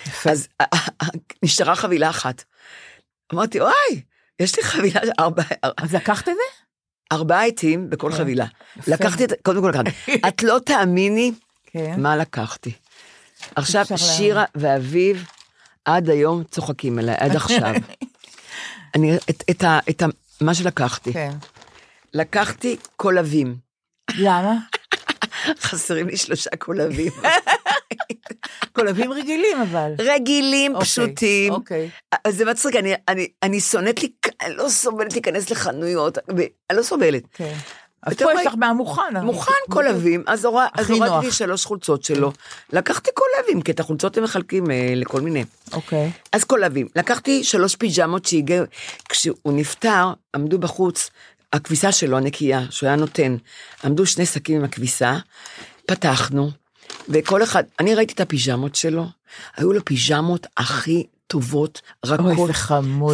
יפה. אז אה, אה, אה, נשארה חבילה אחת. אמרתי, וואי, יש לי חבילה, ארבע, (laughs) אז לקחת את זה? ארבעה עטים בכל. חבילה. לקחתי את, קודם כל לקחתי. את לא תאמיני כן. מה לקחתי. עכשיו. שירה ואביב עד היום צוחקים עליי, עד עכשיו. (laughs) אני, את, את, ה, את ה, מה שלקחתי, כן. לקחתי קולבים. למה? (laughs) חסרים לי שלושה קולבים. (laughs) קולבים רגילים אבל. רגילים, אוקיי, פשוטים. אוקיי. אז זה מצחיק, אני, אני, אני שונאת, לי, אני לא סובלת להיכנס לחנויות, אני לא סובלת. כן. אז פה יש לך מהמוכן. מוכן קולבים, אז הורדתי. לי שלוש חולצות שלו. לקחתי קולבים, כי את החולצות הם מחלקים אה, לכל מיני. אוקיי. אז קולבים. לקחתי שלוש פיג'מות שהגיעו, כשהוא נפטר, עמדו בחוץ, הכביסה שלו הנקייה, שהוא היה נותן, עמדו שני שקים עם הכביסה, פתחנו, וכל אחד, אני ראיתי את הפיג'מות שלו, היו לו פיג'מות הכי טובות, רכות.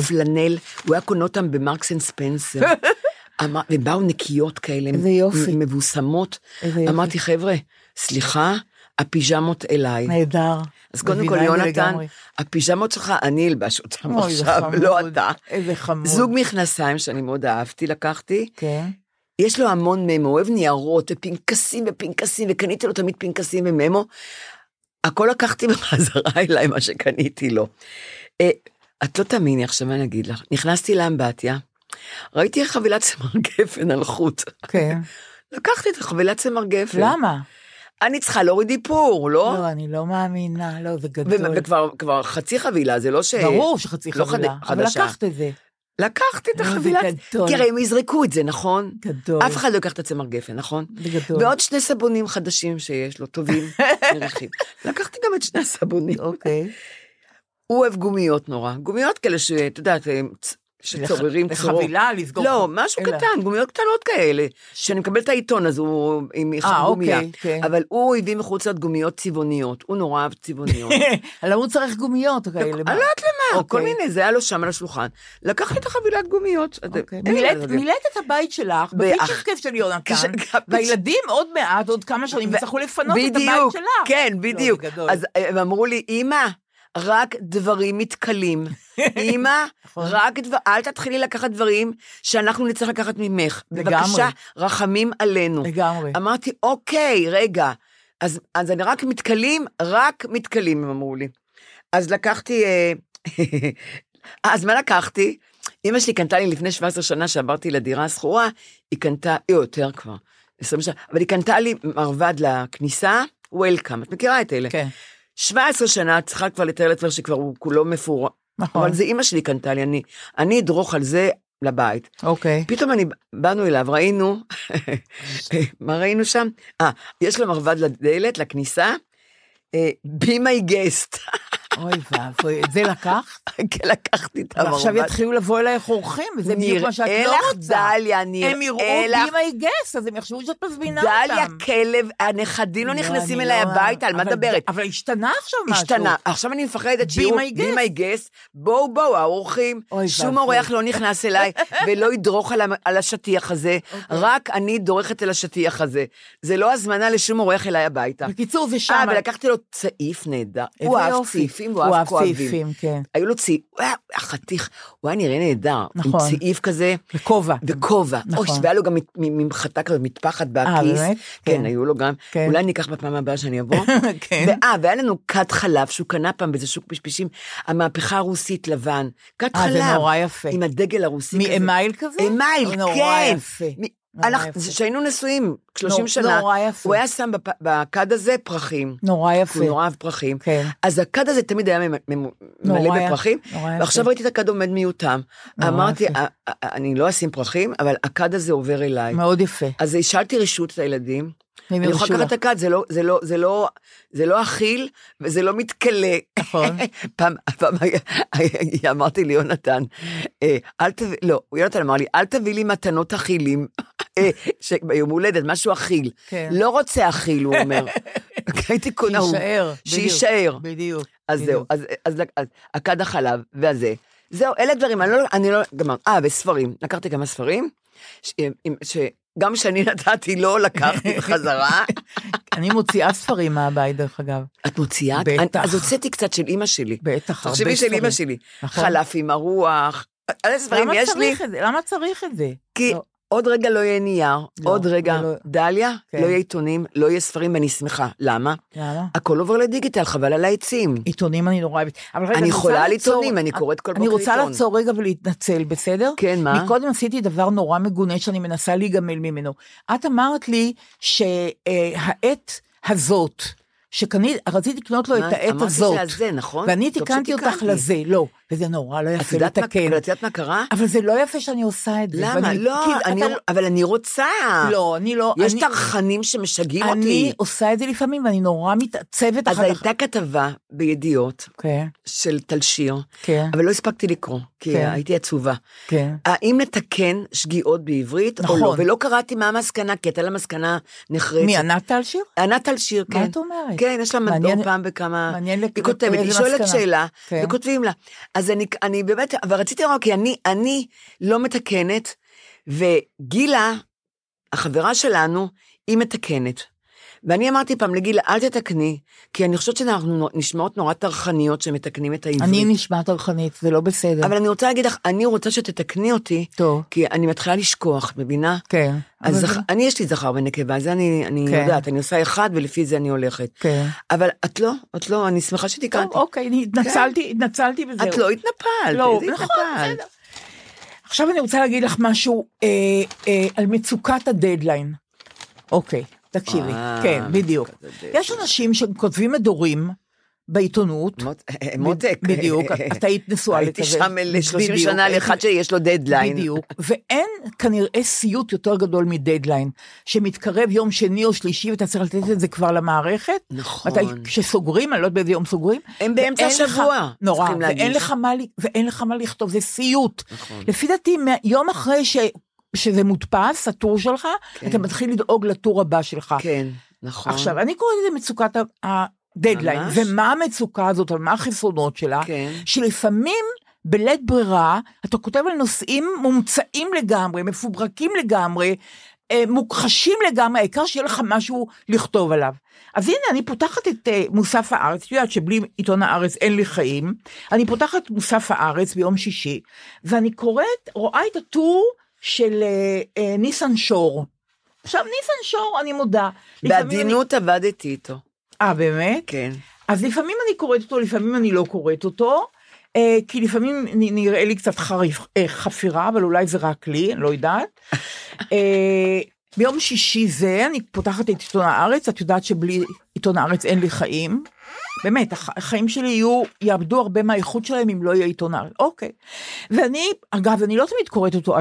פלנל, הוא היה קונה אותם ב Marks and Spencer. (laughs) אמר- ובאו נקיות כאלה, איזה יופי. מבוסמות. איזה יופי. אמרתי, חבר'ה, סליחה, הפיג'מות אליי. נהדר. אז קודם כל, יונתן. הפיג'מות שלך, אני אלבש זה עכשיו, לא. אתה. איזה חמוד. זוג מכנסיים שאני מאוד אהבתי, לקחתי. כן. יש לו המון ממו, אוהב ניירות ופנקסים ופנקסים, וקניתי לו תמיד פנקסים וממו. הכל לקחתי (laughs) בחזרה אליי, מה שקניתי לו. אה, את לא תאמיני עכשיו מה אני אגיד לך. נכנסתי לאמבטיה, ראיתי חבילת צמר גפן על חוט. כן. (laughs) לקחתי את החבילת צמר גפן. למה? אני צריכה להוריד איפור, לא? לא, אני לא מאמינה, לא, זה גדול. וכבר כבר חצי חבילה, זה לא ש... ברור שחצי לא חבילה, חד- אבל חדשה. לקחת את זה. לקחתי את אה, החבילה. כי הרי הם יזרקו את זה, נכון? גדול. אף אחד לא ייקח את הצמר גפן, נכון? זה גדול. ועוד שני סבונים חדשים שיש לו, טובים, (laughs) מריחים. לקחתי גם את שני הסבונים. אוקיי. הוא אוהב גומיות נורא. גומיות כאלה שאת יודעת, שצוררים צורות. לחבילה, לסגור. לא, משהו אלא- קטן, גומיות קטנות כאלה. שאני מקבל את העיתון, אז הוא עם אה, גומיה. אוקיי, כן. אבל הוא הביא מחוץ לעוד גומיות צבעוניות. הוא נורא אהב צבעוניות. (laughs) למה הוא צריך גומיות כאלה? אני לא יודעת למה, כל אוקיי. מיני, זה היה לו שם על השולחן. לקחתי את החבילת גומיות. אוקיי. לי מילאת- את הבית שלך, בפיצ'ר כיף של יונתן, כש- והילדים עוד מעט, עוד כמה שנים, יצטרכו לפנות את הבית שלך. כן, לא, בדיוק. אז אה, הם אמרו לי, אמא, רק דברים מתכלים. אמא, נכון. רק דבר, אל תתחילי לקחת דברים שאנחנו נצטרך לקחת ממך. לגמרי. בבקשה, רחמים עלינו. לגמרי. אמרתי, אוקיי, רגע, אז, אז אני רק מתכלים, רק מתכלים, הם אמרו לי. אז לקחתי, אה, (laughs) אז מה לקחתי? אמא שלי קנתה לי לפני 17 שנה שעברתי לדירה השכורה, היא קנתה, היא יותר כבר, 20 שנה, אבל היא קנתה לי מרבד לכניסה, וולקאם, את מכירה את אלה? כן, 17 שנה, את צריכה כבר לתאר לעצמך שכבר הוא כולו מפורר. נכון. אבל זה אימא שלי קנתה לי, אני, אני אדרוך על זה לבית. אוקיי. פתאום אני, באנו אליו, ראינו, (laughs) מה ראינו שם? אה, יש לו מרבד לדלת, לכניסה, be my guest. אוי ואבוי, את זה לקחת? כן, לקחתי את המרבד. ועכשיו יתחילו לבוא אלייך אורחים, וזה בדיוק מה שאת נראה לא לך, רוצה. דליה, נראה הם יראו לך. בי מי גס, אז הם יחשבו שאת מזמינה דליה, אותם. כלב, הנכדים לא נכנסים אני אליי לא- הביתה, על מה מדברת? אבל השתנה עכשיו משהו. השתנה. עכשיו אני מפחדת שיהיו. בי מי גס, בואו בואו האורחים, שום. אורח לא נכנס אליי (laughs) ולא ידרוך על השטיח הזה, אוקיי. רק אני דורכת על השטיח הזה. זה לא הזמנה לשום אורח אליי הביתה. בקיצור, זה שם. אה, ולקחתי לו צעיף נהדר. הוא אהב. צעיפים והוא הוא אהב כואבים. צעיפים, כן. היו לו צעיף, הוא היה חתיך, הוא היה נראה נהדר. נכון. עם צעיף כזה. וכובע. וכובע. נכון. אוי, והיה לו גם ממחטה כזאת, מטפחת בכיס. באמת? כן, כן. היו לו גם. כן. אולי אני אקח בפעם הבאה שאני אבוא. (laughs) כן. ואה, והיה לנו כת חלב שהוא קנה פעם באיזה שוק פשפשים, המהפכה הרוסית לבן. כת אה, חלב. זה נורא יפה. עם הדגל הרוסי כזה. מאמייל כזה? אמייל, כן. יפה. כשהיינו נשואים, 30 נור- שנה, נורא יפה. הוא היה שם בכד הזה פרחים. נורא יפה. הוא נורא אוהב פרחים. כן. אז הכד הזה תמיד היה מלא בפרחים. ועכשיו ראיתי את הכד עומד מיותם. אמרתי, יפה. "א- א- אני לא אשים פרחים, אבל הכד הזה עובר אליי. מאוד יפה. אז השאלתי רשות לילדים, הם אני יכולה לקחת. את הכד, זה לא- זה לא- זה לא- זה לא אכיל וזה לא מתכלה. נכון. (laughs) פעם, פעם אמרתי לי, יונתן, אה, אל תביא, לא, יונתן אמר לי, אל תביא לי מתנות אכילים, ביום הולדת, משהו אכיל. כן. לא רוצה אכיל, הוא אומר. (laughs) הייתי קונה, הוא- שיישאר. שיישאר. בדיוק. אז. זהו, אז, הכד החלב והזה. זהו, אלה דברים, אני לא, אני לא, גמר. אה, וספרים, לקחתי כמה ספרים, ש, עם- ש, גם כשאני (laughs) נתתי לו, לקחתי בחזרה. (laughs) אני מוציאה ספרים מהבית, דרך אגב. את מוציאה? בטח. אז הוצאתי קצת של אימא שלי. בטח, הרבה תחשבי של ספרים. אימא שלי. נכון. חלף עם הרוח. איזה ספרים יש לי? למה צריך את זה? כי לא. עוד רגע לא יהיה נייר, לא, עוד רגע, לא- דליה, כן. לא יהיה עיתונים, לא יהיה ספרים, ואני שמחה. למה? למה? הכל עובר לדיגיטל, חבל על העצים. עיתונים אני נורא אוהבת. אני רוצה חולה על עיתונים, אני קוראת כל אני בוקר רוצה עיתון. לעצור רגע ולהתנצל, בסדר? כן, מה? מקודם עשיתי דבר נורא מגונה שאני מנסה להיגמל ממנו. את אמרת לי שהעת הזאת, שקנית, רציתי לקנות לו את העת הזאת, אמרתי שזה, נכון? ואני תיקנתי אותך. לזה, לא, וזה נורא לא יפה לתקן. אבל את יודעת מה קרה? אבל זה לא יפה שאני עושה את זה. למה? לא, כי אני- אתה אבל אני רוצה. לא, אני לא... יש אני- טרחנים שמשגעים אני אותי. עושה את זה לפעמים, ואני נורא מתעצבת אז אחר כך. הייתה כתבה בידיעות כן, של תלשיר, כן, אבל לא הספקתי לקרוא, כי כן. הייתי עצובה. כן. האם לתקן שגיאות בעברית או נכון. לא? ולא קראתי מה המסקנה, כי הייתה לה מסקנה נחרצת. מי, ענת טלשיר? ענת טלשיר, כן. מה את אומרת? כן, יש לה מדור פעם בכמה... מעניין היא כותבת, היא שואלת. שאלה. וכותבים לה. אז אני, אני באמת, אבל רציתי לומר, כי אני, אני לא מתקנת, וגילה, החברה שלנו, היא מתקנת. ואני אמרתי פעם לגילה, אל תתקני, כי אני חושבת שאנחנו נשמעות נורא טרחניות שמתקנים את העברית. אני נשמעת טרחנית, זה לא בסדר. אבל אני רוצה להגיד לך, אני רוצה שתתקני אותי, טוב, כי אני מתחילה לשכוח, מבינה? כן. אז זכ... זה- אני, יש לי זכר ונקבה, זה אני, אני כן. יודעת, אני עושה אחד ולפי זה אני הולכת. כן. אבל את לא, את לא, אני שמחה טוב, שתיקנתי. אוקיי, אני התנצלתי, התנצלתי וזהו. את לא התנפלת, לא, איזה נכון? בסדר. עכשיו אני רוצה להגיד לך משהו אה, אה, על מצוקת הדדליין. אוקיי, תקשיבי. אה, כן, בדיוק. יש אנשים שכותבים מדורים בעיתונות. מות- אה, מותק. בדיוק, את היית נשואה הייתי לכזה. שם ל-30 בדיוק, שנה הייתי- לאחד שיש לו דדליין. בדיוק, ואין כנראה סיוט יותר גדול מדדליין, שמתקרב יום שני או שלישי ואתה צריך לתת את זה כבר למערכת. נכון. מתי, כשסוגרים, אני לא יודעת באיזה יום סוגרים. הם באמצע השבוע, נורא, ואין. לך, מה, לכתוב, זה סיוט. נכון. לפי דעתי, יום אחרי ש, שזה מודפס, הטור שלך, כן. אתה מתחיל לדאוג לטור הבא שלך. כן, נכון. עכשיו, אני קוראת לזה מצוקת הדדליין, ממש. ומה המצוקה הזאת, ומה החסרונות שלה, כן. שלפעמים בלית ברירה, אתה כותב על נושאים מומצאים לגמרי, מפוברקים לגמרי, אה, מוכחשים לגמרי, העיקר שיהיה לך משהו לכתוב עליו. אז הנה, אני פותחת את אה, מוסף הארץ, את יודעת שבלי עיתון הארץ אין לי חיים, אני פותחת מוסף הארץ ביום שישי, ואני קוראת, רואה את הטור של אה, אה, ניסן שור. עכשיו, ניסן שור, אני מודה. לפעמים אני- בעדינות עבדתי איתו. אה, באמת? כן. אז לפעמים אני קוראת אותו, לפעמים אני לא קוראת אותו, אה, כי לפעמים נראה לי קצת חריף, אה, חפירה, אבל אולי זה רק לי, אני לא יודעת. (laughs) אה, ביום שישי זה, אני פותחת את עיתון הארץ, את יודעת שבלי עיתון הארץ אין לי חיים. באמת, הח- החיים שלי יהיו, יאבדו הרבה מהאיכות שלהם אם לא יהיה עיתון הארץ. אוקיי. ואני, אגב, אני לא תמיד קוראת אותו,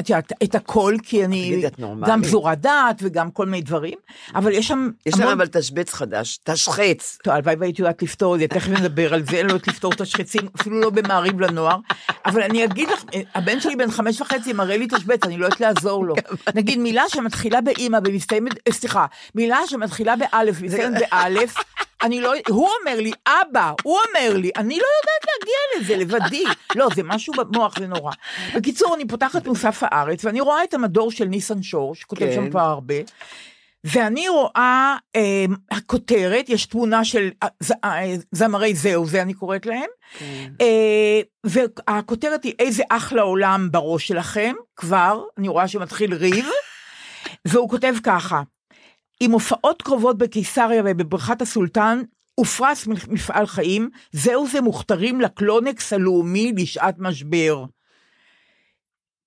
את יודעת, את הכל, כי אני? גם פזורת דעת וגם כל מיני דברים, אבל יש שם יש להם אבל תשבץ חדש, תשחץ. טוב, הלוואי והייתי יודעת לפתור את זה, תכף נדבר על זה, אין לו לפתור את השחצים, אפילו לא במעריב לנוער. אבל אני אגיד לך, הבן שלי בן חמש וחצי מראה לי תשבץ, אני לא יודעת לעזור לו. נגיד מילה שמתחילה באימא ומסתיימת, אה, סליחה, מילה שמתחילה באלף ומסתיימת באלף, אני לא, הוא אומר לי, אבא, הוא אומר לי, אני לא יודעת להגיע לזה לבדי. לא, זה משהו במוח, זה נורא. בקיצור, אני פותחת מוסף הארץ, ואני רואה את המדור של ניסן שור, שכותב כן. שם כבר הרבה. ואני רואה אה, הכותרת, יש תמונה של אה, ז, אה, זמרי זהו, זה אני קוראת להם, כן. אה, והכותרת היא איזה אחלה עולם בראש שלכם, כבר, אני רואה שמתחיל ריב, והוא כותב ככה, עם הופעות קרובות בקיסריה ובבריכת הסולטן, ופרס מפעל חיים, זהו זה מוכתרים לקלונקס הלאומי לשעת משבר.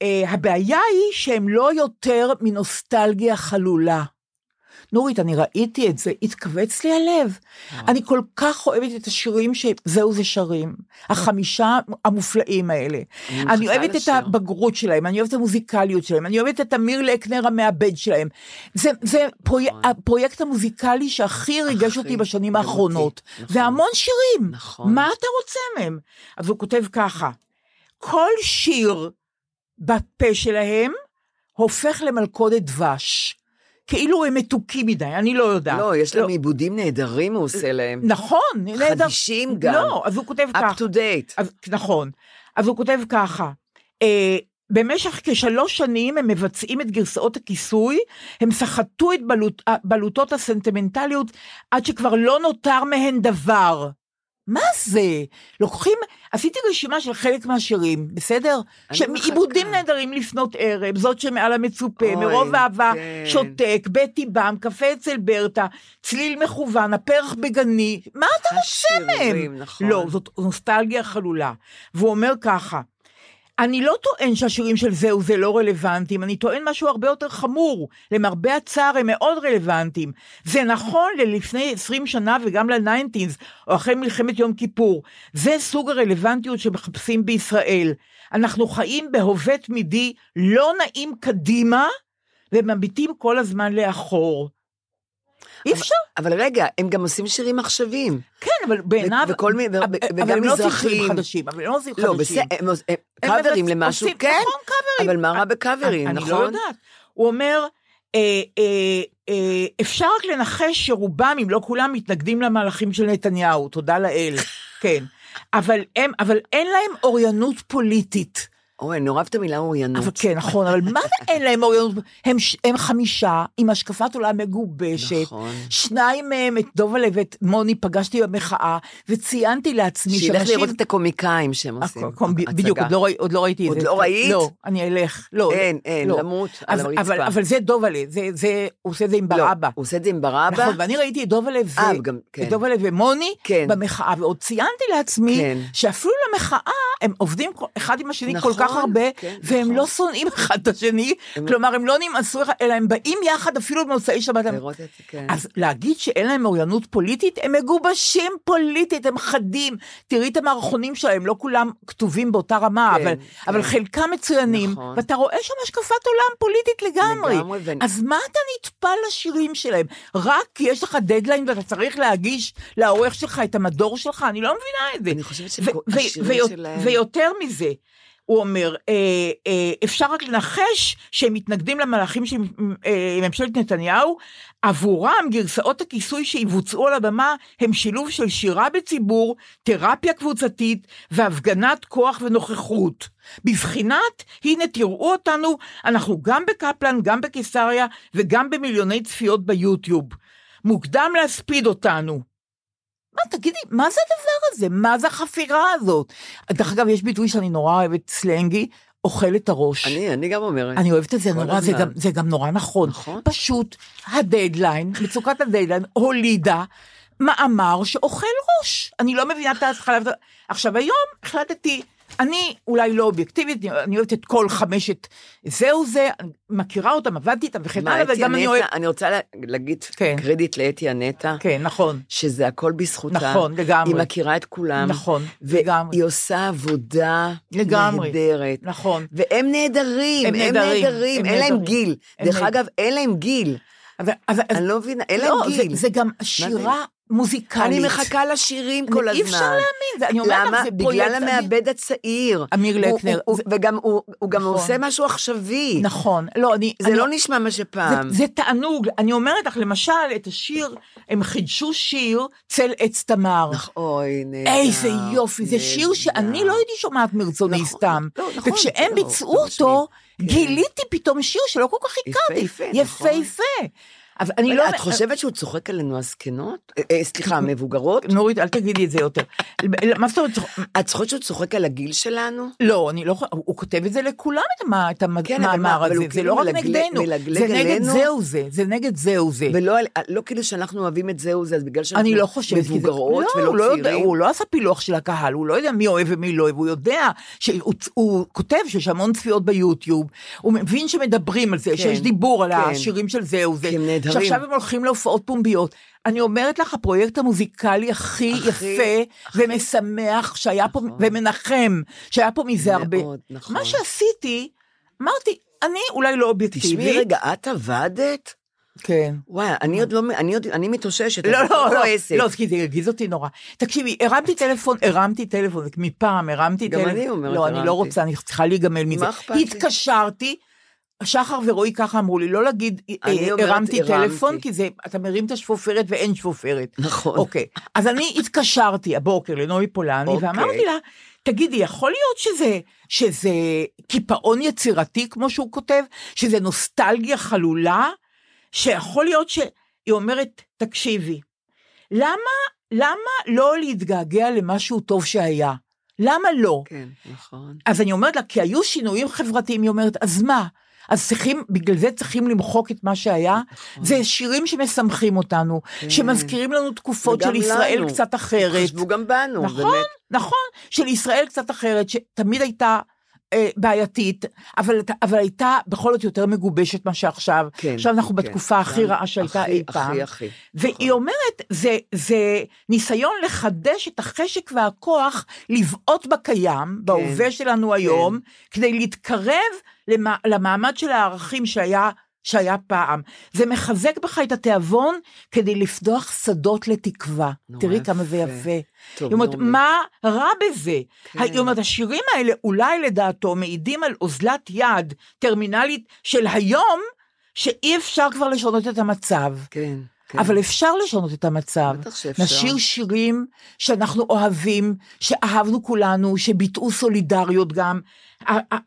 Uh, הבעיה היא שהם לא יותר מנוסטלגיה חלולה. נורית, אני ראיתי את זה, התכווץ לי הלב. אני כל כך אוהבת את השירים שזהו זה שרים. החמישה המופלאים האלה. אני אוהבת את. הבגרות שלהם, אני אוהבת את המוזיקליות שלהם, אני אוהבת את אמיר לקנר המעבד שלהם. זה, זה פרויק, הפרויקט המוזיקלי שהכי ריגש אותי בשנים נכון. האחרונות. נכון. והמון שירים. נכון. מה אתה רוצה מהם? אז הוא כותב ככה, כל שיר בפה שלהם הופך למלכודת דבש. כאילו הם מתוקים מדי, אני לא יודעת. לא, יש להם עיבודים נהדרים הוא עושה להם. נכון, נהדר. חדישים גם. לא, אז הוא כותב up ככה. to date. אז, נכון. אז הוא כותב ככה, אה, במשך כשלוש שנים הם מבצעים את גרסאות הכיסוי, הם סחטו את בלוט, בלוטות הסנטימנטליות עד שכבר לא נותר מהן דבר. מה זה? לוקחים, עשיתי רשימה של חלק מהשירים, בסדר? שהם. עיבודים נהדרים לפנות ערב, זאת שמעל המצופה, אוי, מרוב אהבה, כן. שותק, בטי בם, קפה אצל ברטה, צליל מכוון, הפרח בגני, מה אתה רוצה מהם? נכון. לא, זאת נוסטלגיה חלולה. והוא אומר ככה, אני לא טוען שהשירים של זהו זה לא רלוונטיים, אני טוען משהו הרבה יותר חמור. למרבה הצער הם מאוד רלוונטיים. זה נכון ללפני 20 שנה וגם לניינטינס, או אחרי מלחמת יום כיפור. זה סוג הרלוונטיות שמחפשים בישראל. אנחנו חיים בהווה תמידי לא נעים קדימה, ומביטים כל הזמן לאחור. אי אפשר. אבל רגע, הם גם עושים שירים עכשוויים. כן, אבל בעיניו... וכל מיני- אבל- וגם אבל הם לא עושים. שירים חדשים, אבל הם לא עושים לא, חדשים. בסדר, הם הם- הם קאברים למשהו, עושים- כן. נכון, קאברים. אבל מה רע בקאברים, אני נכון? לא יודעת. הוא אומר, אה, אה, אה, אפשר רק לנחש שרובם, אם לא כולם, מתנגדים למהלכים של נתניהו, תודה לאל, (laughs) כן. אבל, הם, אבל אין להם אוריינות פוליטית. אוי, אני נורא אוהבת את המילה אוריינות. אבל כן, נכון, אבל מה זה אין להם אוריינות? הם, הם חמישה עם השקפת עולם מגובשת. נכון. שניים מהם, את דובלה ואת מוני, פגשתי במחאה, וציינתי לעצמי שילך שאנשים... לראות את הקומיקאים שהם עושים. הצגה. בדיוק, עוד לא, עוד לא ראיתי את עוד זה. לא ראית? לא, אני אלך. לא, אין, אין, לא. למות על הרצפה. אבל, אבל זה דובלה, זה, זה, הוא עושה את זה עם לא, ברבא. הוא עושה את זה עם ברבא? נכון, ואני ראיתי את דובלה ו... אה, וגם- כן. את דובלה ומוני כן. במחאה, ועוד ציינתי לעצמי כן. שאפילו למחאה הם עובדים אחד עם השני נכון, כל כך הרבה, כן, והם נכון. לא שונאים (laughs) אחד את השני, הם- כלומר הם לא נמאסו אחד, אלא הם באים יחד אפילו במוצאי שבת. הם- לראות את זה, כן. אז להגיד שאין להם אוריינות פוליטית, הם מגובשים פוליטית, הם חדים. תראי את המערכונים שלהם, לא כולם כתובים באותה רמה, כן, אבל, כן. אבל חלקם מצוינים, נכון. ואתה רואה שם השקפת עולם פוליטית לגמרי. לגמרי, אז מה אתה נטפל לשירים שלהם? רק כי יש לך דדליין ואתה צריך להגיש לעורך שלך את המדור שלך? אני לא מבינה את זה. אני חושבת ו- ו- שהשירים שלהם... ויותר מזה, הוא אומר, אה, אה, אפשר רק לנחש שהם מתנגדים למהלכים של אה, ממשלת נתניהו, עבורם גרסאות הכיסוי שיבוצעו על הבמה הם שילוב של שירה בציבור, תרפיה קבוצתית והפגנת כוח ונוכחות. בבחינת, הנה תראו אותנו, אנחנו גם בקפלן, גם בקיסריה וגם במיליוני צפיות ביוטיוב. מוקדם להספיד אותנו. מה, תגידי, מה זה הדבר הזה? מה זה החפירה הזאת? דרך אגב, יש ביטוי שאני נורא אוהבת, סלנגי, אוכל את הראש. אני, אני גם אומרת. אני אוהבת את זה נורא, זה. גם, זה גם נורא נכון. נכון. פשוט הדדליין, מצוקת הדדליין, הולידה מאמר שאוכל ראש. אני לא מבינה את ההתחלה. עכשיו, היום החלטתי, אני אולי לא אובייקטיבית, אני אוהבת את כל חמשת, זהו זה, מכירה אותם, עבדתי איתם וכן הלאה, וגם אני אוהבת... אני רוצה לה- להגיד כן. קרדיט לאתי הנטע, כן, נכון, שזה הכל בזכותה. נכון, לגמרי. היא מכירה את כולם. נכון, לגמרי. והיא עושה עבודה לגמרי. נהדרת. נכון. והם נהדרים, הם הם נהדרים, נהדרים, הם אין להם נהדרים. גיל. דרך אגב, אין להם גיל. אז, אז, אז, אני לא מבינה, אין לא, להם זה, גיל. זה גם שירה מוזיקלית. אני מחכה לשירים כל הזמן. אי אפשר להאמין, אני אומרת למה? לך, זה פרויקט... בגלל המעבד הצעיר. אמיר לקנר, וגם הוא גם נכון. עושה משהו עכשווי. נכון, לא, אני... זה לא נשמע מה שפעם. זה תענוג, אני אומרת לך, למשל, את השיר, הם חידשו שיר, צל עץ תמר. אוי, נהדר. איזה יופי, זה שיר. שאני לא הייתי שומעת מרצוני נכון, סתם. לא, נכון, וכשהם לא, ביצעו לא אותו, משלים. גיליתי פתאום שיר שלא כל כך הכרתי. יפהפה. אבל אני לא... את חושבת שהוא צוחק עלינו הזקנות? אה, אה, סליחה, (laughs) המבוגרות? נורית, אל תגידי את זה יותר. מה זאת אומרת? את זוכרת שהוא צוחק על הגיל שלנו? לא, אני לא יכולה, הוא כותב את זה לכולם, את כן, המאמר הזה, זה כאילו לא רק נגדנו, זה נגד? זהו זה, זה נגד זהו זה. ולא לא כאילו שאנחנו אוהבים את זהו זה, אז בגלל שאנחנו לא חושבת, מבוגרות לא, ולא לא צעירים. הוא לא עשה פילוח של הקהל, הוא לא יודע מי אוהב ומי לא אוהב, הוא יודע שהוא הוא כותב שיש המון צפיות ביוטיוב, הוא מבין שמדברים על זה, כן, שיש דיבור על כן. השירים של זהו זה, כי הם נהדרים. שעכשיו הם הולכים להופעות פומביות. אני אומרת לך, הפרויקט המוזיקלי הכי הכי- יפה ומשמח שהיה פה, נכון. ומנחם, שהיה פה מזה הרבה. מאוד, נכון. מה שעשיתי, אמרתי, אני אולי לא אובייקטיבית. תשמעי רגע, את עבדת? כן. וואי, אני עוד לא, אני עוד, אני מתאוששת. לא, לא, לא. לא, כי זה הרגיז אותי נורא. תקשיבי, הרמתי טלפון, הרמתי טלפון, מפעם הרמתי גם טלפון. אני אומרת, לא, אני לא הרמתי. רוצה, אני צריכה להיגמל מזה. מה אכפת לי? התקשרתי, שחר ורועי ככה אמרו לי, לא להגיד, אה, אומרת, הרמתי הרמתי. טלפון, כי זה, אתה מרים את השפופרת ואין שפופרת. נכון. אוקיי, אז אני התקשרתי הבוקר לנעמי פולני, אוקיי. ואמרתי לה, תגידי, יכול להיות שזה, שזה קיפאון יצירתי, כמו שהוא כותב, שזה נוסטלגיה חלולה, שיכול להיות ש... היא אומרת, תקשיבי, למה, למה לא להתגעגע למשהו טוב שהיה? למה לא? כן, נכון. אז אני אומרת לה, כי היו שינויים חברתיים, היא אומרת, אז מה? אז צריכים, בגלל זה צריכים למחוק את מה שהיה? נכון. זה שירים שמשמחים אותנו, שמזכירים לנו תקופות של ישראל לנו. קצת אחרת. חשבו גם בנו, נכון, באמת. נכון, של ישראל קצת אחרת, שתמיד הייתה אה, בעייתית, אבל, אבל הייתה בכל זאת יותר מגובשת מה שעכשיו. כן, עכשיו אנחנו כן. בתקופה הכי גם רעה שהייתה הכי, אי פעם. הכי, הכי. והיא נכון. אומרת, זה, זה ניסיון לחדש את החשק והכוח לבעוט בקיים, בהווה שלנו היום, כדי להתקרב למע, למעמד של הערכים שהיה, שהיה פעם. זה מחזק בך את התיאבון כדי לפתוח שדות לתקווה. תראי כמה זה יפה. יפה. טוב, היא אומרת. מה רע בזה? כן. היא אומרת, השירים האלה אולי לדעתו מעידים על אוזלת יד טרמינלית של היום, שאי אפשר כבר לשנות את המצב. כן, כן. אבל אפשר לשנות את המצב. בטח שאפשר. נשיר שירים שאנחנו אוהבים, שאהבנו כולנו, שביטאו סולידריות גם.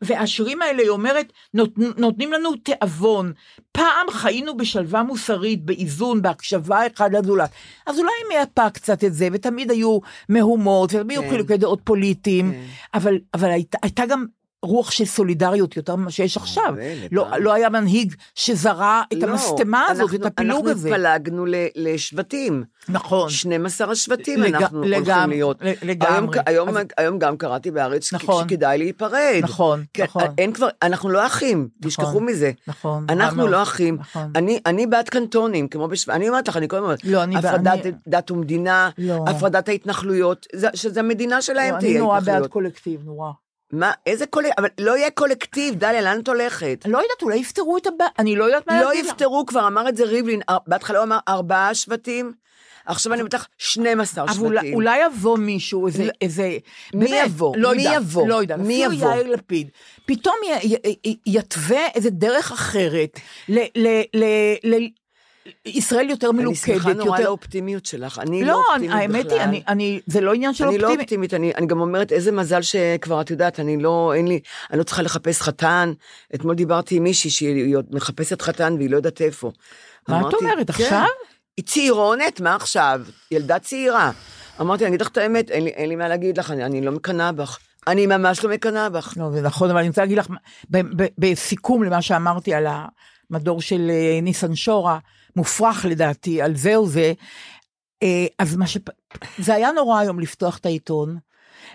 והשירים האלה, היא אומרת, נות, נותנים לנו תיאבון. פעם חיינו בשלווה מוסרית, באיזון, בהקשבה אחד לזולת. אז אולי היא מייפה קצת את זה, ותמיד היו מהומות, ותמיד היו כן. חילוקי דעות פוליטיים, כן. אבל, אבל הייתה, הייתה גם רוח של סולידריות יותר ממה שיש עכשיו. באמת, לא, אה? לא היה מנהיג שזרה את לא, המשטמה הזאת, אנחנו- את הפילוג הזה. אנחנו התפלגנו ל- לשבטים. נכון. 12 השבטים לג- אנחנו הולכים לגמ- להיות. ל- לגמרי. היום, היום, אז- היום גם קראתי בארץ נכון. שכדאי להיפרד. נכון, כן, נכון. אין כבר, אנחנו לא אחים, תשכחו מזה. נכון. אנחנו מאוד. לא אחים. נכון. אני, אני בעד קנטונים, כמו בשו... אני אומרת לך, אני כל הזמן אומרת, לא, אני הפרדת אני- דת ומדינה, לא. הפרדת ההתנחלויות, זה- שזה המדינה שלהם לא, תהיה אני נורא בעד התנחלויות. קולקטיב, נורא. מה, איזה קולקטיב? אבל לא יהיה קולקטיב, דליה, לאן את הולכת? לא יודעת, אולי יפתרו את הבעיה, אני לא יודעת מה לא להגיד לך. יפתרו כבר, אמר את זה ריבלין, בהתחלה הוא אמר ארבעה שבטים, עכשיו אני בטח 12 אבל אולי, שבטים. יבוא מישהו, איזה, איזה, מי באמת, יבוא? לא מי יודעת, יבוא? לא יודעת, מי אפילו יבוא? יאיר לפיד, פתאום י, י, י, יתווה איזה דרך אחרת, ל, ל, ל, ל, ישראל יותר אני מלוכדת, שמחה נורא יותר... האופטימיות שלך, אני לא לא, אופטימית בכלל. האמת היא, אני, אני, זה לא עניין של אני לא אופטימי. אופטימית, אני, אני גם אומרת איזה מזל שכבר את יודעת, אני לא, אין לי, אני לא צריכה לחפש חתן. אתמול דיברתי עם מישהי שהיא מחפשת חתן והיא לא יודעת איפה. מה את אמרתי, אומרת, "כן." עכשיו? היא צעירונת, מה עכשיו? ילדה צעירה. אמרתי, אני אגיד לך את האמת, אין לי, אין לי מה להגיד לך, אני, אני לא מקנאה בך. אני ממש לא מקנאה בך. לא, זה נכון, אבל אני רוצה להגיד לך, בסיכום למה שאמרתי על המדור של אה, ניסן שורה, מופרך לדעתי, על זה או זה, אה, אז מה ש... זה היה נורא היום לפתוח את העיתון,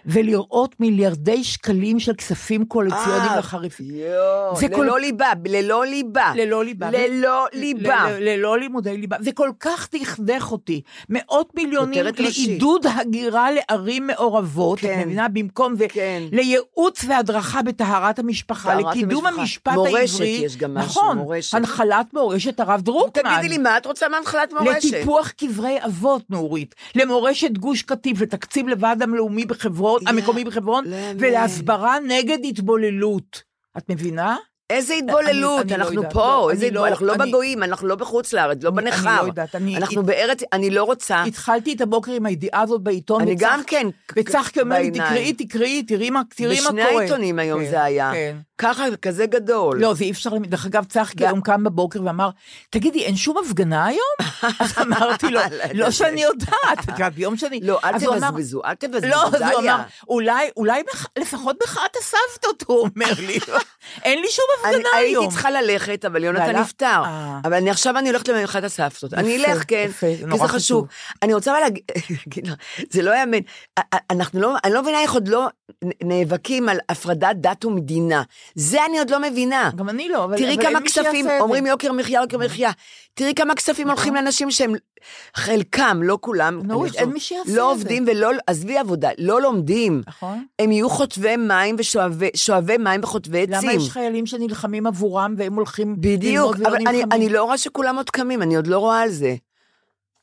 ולראות מיליארדי שקלים של כספים קואליציוניים אה, לחריפים. יואו, ללא כל- ליבה, ללא ליבה. ללא ליבה. ללא ליבה. ללא לימודי ליבה. זה כל כך דכדך אותי. מאות מיליונים. לעידוד הגירה לערים מעורבות, את כן. מבינה? במקום זה, כן. לייעוץ והדרכה בטהרת המשפחה, לקידום המשפחה. המשפט מורשת, העברי. יש גם משהו, נכון, מורשת. הנחלת מורשת הרב דרוקמן. תגידי לי, מה את רוצה מהנחלת מורשת? לטיפוח קברי אבות, נורית, למורשת גוש קטיף, לתקציב לוועד המלאומי בחברון, לא, המקומי בחברון, לא, ולהסברה נגד התבוללות. את מבינה? איזה התבוללות, אני לא אנחנו יודעת, פה, לא, איזה אני לא- התבוללות, אנחנו לא אני- בגויים, אנחנו לא בחוץ לארץ, לא אני- אני בנכר. לא יודעת, אני- אנחנו הת- בארץ, אני לא רוצה, התחלתי את הבוקר עם הידיעה הזאת בעיתון. אני גם כן, וצחקי אומר לי. תקראי, תקראי, תראי מה מה בשני קורה. העיתונים היום כן, זה היה. כן. ככה, כזה גדול. לא, זה אי אפשר, דרך אגב, צחקי היום קם בבוקר ואמר, תגידי, אין שום הפגנה היום? (laughs) אז אמרתי לו, (laughs) לא שאני יודעת, את יודעת, ביום שני. לא, אל תבזבזו, אל תבזבזו, לא, אז הוא אמר. אולי, אולי לפחות מחאת הסבתות, הוא אומר לי. (laughs) אין לי שום אני הפגנה הייתי היום. צריכה ללכת, אבל יונתן והלך- נפטר. אה. אבל אני עכשיו אני הולכת למחאת הסבתות. אני אלך, כן, כי זה חשוב. אני רוצה (laughs) להגיד זה לא יאמן. אנחנו לא, אני לא מבינה איך עוד לא נאבקים על הפרדת דת ומדינה. זה אני עוד לא מבינה. גם אני לא, אבל תראי כמה כספים. אומרים יוקר מחיה, יוקר מחיה. תראי כמה כספים הולכים לאנשים שהם, חלקם, לא כולם, נורית, אני אין מי שיעשה את לא. עובדים ולא, עזבי עבודה, לא לומדים. נכון. הם יהיו חוטבי מים ושואבי שואבי מים וחוטבי עצים. למה יש חיילים שנלחמים עבורם והם הולכים בדיוק, אבל אני? אני לא רואה שכולם עוד קמים, אני עוד לא רואה על זה.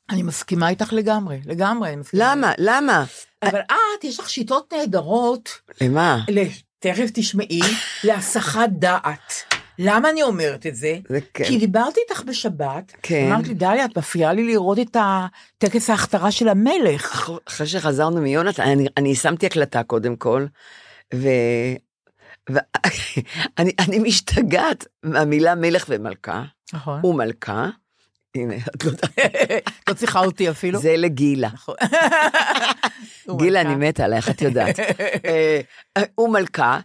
אני מסכימה איתך לגמרי, לגמרי. אני מסכימה. למה? למה? אבל את, יש לך שיטות נהדרות, למה? תכף תשמעי, להסחת דעת. למה אני אומרת את זה? זה כן. כי דיברתי איתך בשבת, כן. אמרת לי, דליה, את מפריעה לי לראות את טקס ההכתרה של המלך. אח- אחרי שחזרנו מיונתן, אני, אני שמתי הקלטה קודם כל, ו... ואני (laughs) אני משתגעת מהמילה מלך ומלכה, נכון. ומלכה, הנה, את לא יודעת, (laughs) לא צריכה אותי אפילו. זה לגילה. נכון. (laughs) גילה, אני מתה עלייך, את יודעת. אה, ומלכה.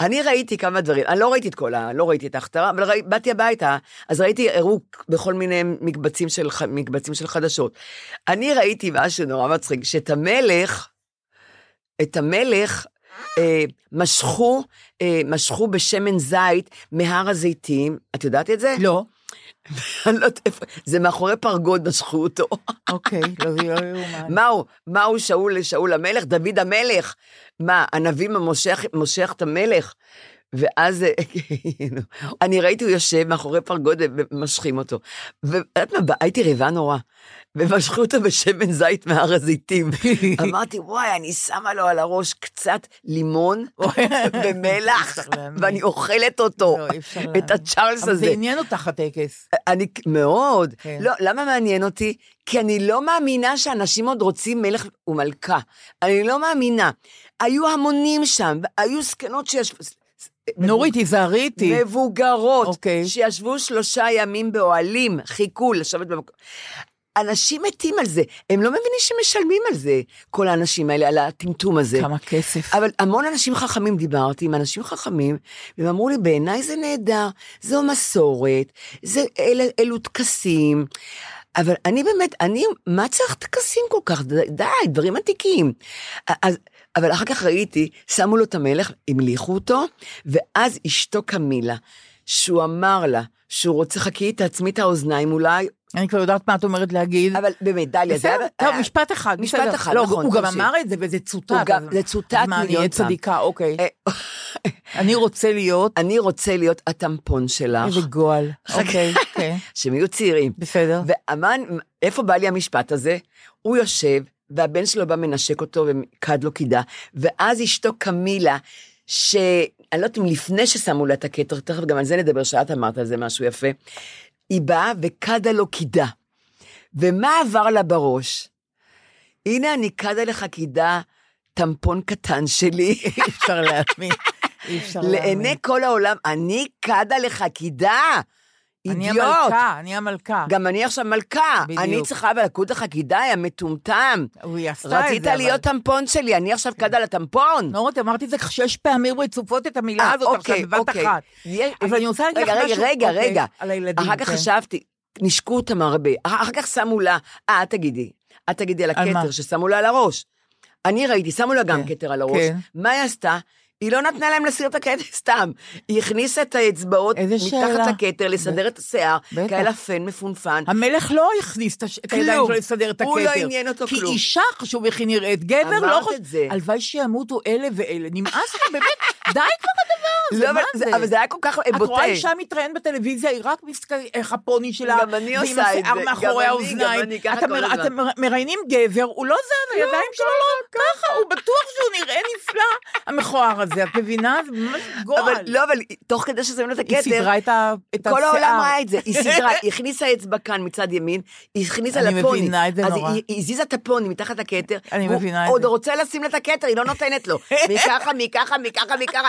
אני ראיתי כמה דברים, אני לא ראיתי את כל ה... לא ראיתי את ההכתרה, אבל ראי, באתי הביתה, אז ראיתי הראו בכל מיני מקבצים של, מקבצים של חדשות. אני ראיתי משהו נורא מצחיק, שאת המלך, את המלך, אה, משכו, אה, משכו בשמן זית מהר הזיתים, את יודעת את זה? לא. (laughs) אני לא יודעת איפה, זה מאחורי פרגוד משכו אותו. אוקיי, (laughs) לא לא יאומן. מהו, מהו שאול לשאול המלך? דוד המלך. מה, הנביא מושך, מושך את המלך? ואז אה, אני ראיתי, הוא יושב מאחורי פרגוד ומשכים אותו. ואת יודעת מה, הייתי רעבה נורא. ומשכו אותו בשמן זית מהר הזיתים. (laughs) אמרתי, וואי, אני שמה לו על הראש קצת לימון (laughs) ומלח. ואני אוכלת אותו, לא, את. הצ'ארלס אבל זה הזה. עניין אותך הטקס. אני, מאוד. כן. לא, למה מעניין אותי? כי אני לא מאמינה שאנשים עוד רוצים מלך ומלכה. אני לא מאמינה. היו המונים שם, היו זקנות שישבו... נורית, תיזהרי איתי. מבוגרות, אוקיי. שישבו שלושה ימים באוהלים, חיכו לשבת במקום. אנשים מתים על זה, הם לא מבינים שמשלמים על זה, כל האנשים האלה, על הטמטום הזה. כמה כסף. אבל המון אנשים חכמים, דיברתי עם אנשים חכמים, והם אמרו לי, בעיניי זה נהדר, זו מסורת, זה, אל, אלו טקסים. אבל אני באמת, אני, מה צריך טקסים כל כך? די, דברים עתיקים. אז, אבל אחר כך ראיתי, שמו לו את המלך, המליכו אותו, ואז אשתו קמילה, שהוא אמר לה, שהוא רוצה, חכי, תעצמי את האוזניים אולי, אני כבר יודעת מה את אומרת להגיד. אבל באמת, דליה, זה היה... טוב, משפט אחד, משפט. אחד, לא, נכון, הוא גם. אמר את זה וזה צוטט. זה צוטט אז מה, אני מיליון אהיה פעם. צדיקה, אוקיי. אה, (laughs) (laughs) אני רוצה להיות... אני רוצה להיות הטמפון שלך. איזה גועל. (laughs) אוקיי, אוקיי. שהם יהיו צעירים. בסדר. ואמן, איפה בא לי המשפט הזה? הוא יושב, והבן שלו בא מנשק אותו וכד לו קידה, ואז אשתו קמילה, שאני לא יודעת אם לפני ששמו לה את הכתר, תכף גם על זה נדבר, שאת אמרת על זה משהו יפה, היא באה וקדה לו קידה. ומה עבר לה בראש? הנה אני קדה לך קידה, טמפון קטן שלי. (laughs) אי אפשר להאמין. אי אפשר להאמין. לעיני כל העולם, אני קדה לך קידה. אני אידיוט. המלכה, אני המלכה. גם אני עכשיו מלכה, בדיוק. אני צריכה לקוד לך כדאי, המטומטם. היא עשתה את זה, רצית אבל- להיות טמפון שלי, אני עכשיו קד על הטמפון. נורית, אמרתי את זה שש פעמים רצופות את המילה אה, הזאת עכשיו אוקיי, בבת אוקיי. אחת. יש- אבל אני רוצה להגיד לך רגע, רגע, משהו, רגע, אוקיי, רגע. על הילדים, אחר כך כן. חשבתי, נשקו אותם הרבה, אחר כך שמו לה, אה, את תגידי, את תגידי על? הכתר ששמו לה על הראש. אני ראיתי, שמו לה גם כן, כתר על הראש. כן. מה היא עשתה? היא לא נתנה להם להסיר את הכתר סתם. היא הכניסה את האצבעות מתחת. לכתר, לסדר את השיער. כאלה פן מפונפן. המלך לא הכניס את את הידיים. שלו לסדר את הכתר. הוא לא עניין אותו כי כלום. אישה חשוב איך היא נראית, גבר אמרת לא חשוב. את זה. הלוואי שימותו אלה ואלה. נמאס לך, באמת, (laughs) די כבר הדבר הזה, לא, מה אבל זה? זה- אבל זה היה כל כך את בוטה. רואה אישה מתראיינת בטלוויזיה, היא רק מסתכלת, איך הפוני שלה, גם אני עושה את זה, מאחורי גם אני, האוזניים. גם אני, ככה אתם כל מר- הזמן. אתם מר- מראיינים גבר, הוא לא זז, הידיים שלו לא ככה, הוא בטוח שהוא נראה נפלא, המכוער הזה, את מבינה? זה ממש גועל. אבל לא, אבל תוך כדי ששמים לה את היא הכתר, סידרה את ה- את כל העולם השיער. ראה את זה, היא סידרה, היא הכניסה אצבע כאן מצד ימין, היא הכניסה אני לפוני. מבינה את זה אז נורא. היא- היא הזיזה את הפוני מתחת לכתר. אני מבינה את עוד זה. רוצה לשים לה את הכתר, היא לא נותנת לו. (laughs) מככה, מככה, מככה, מככה.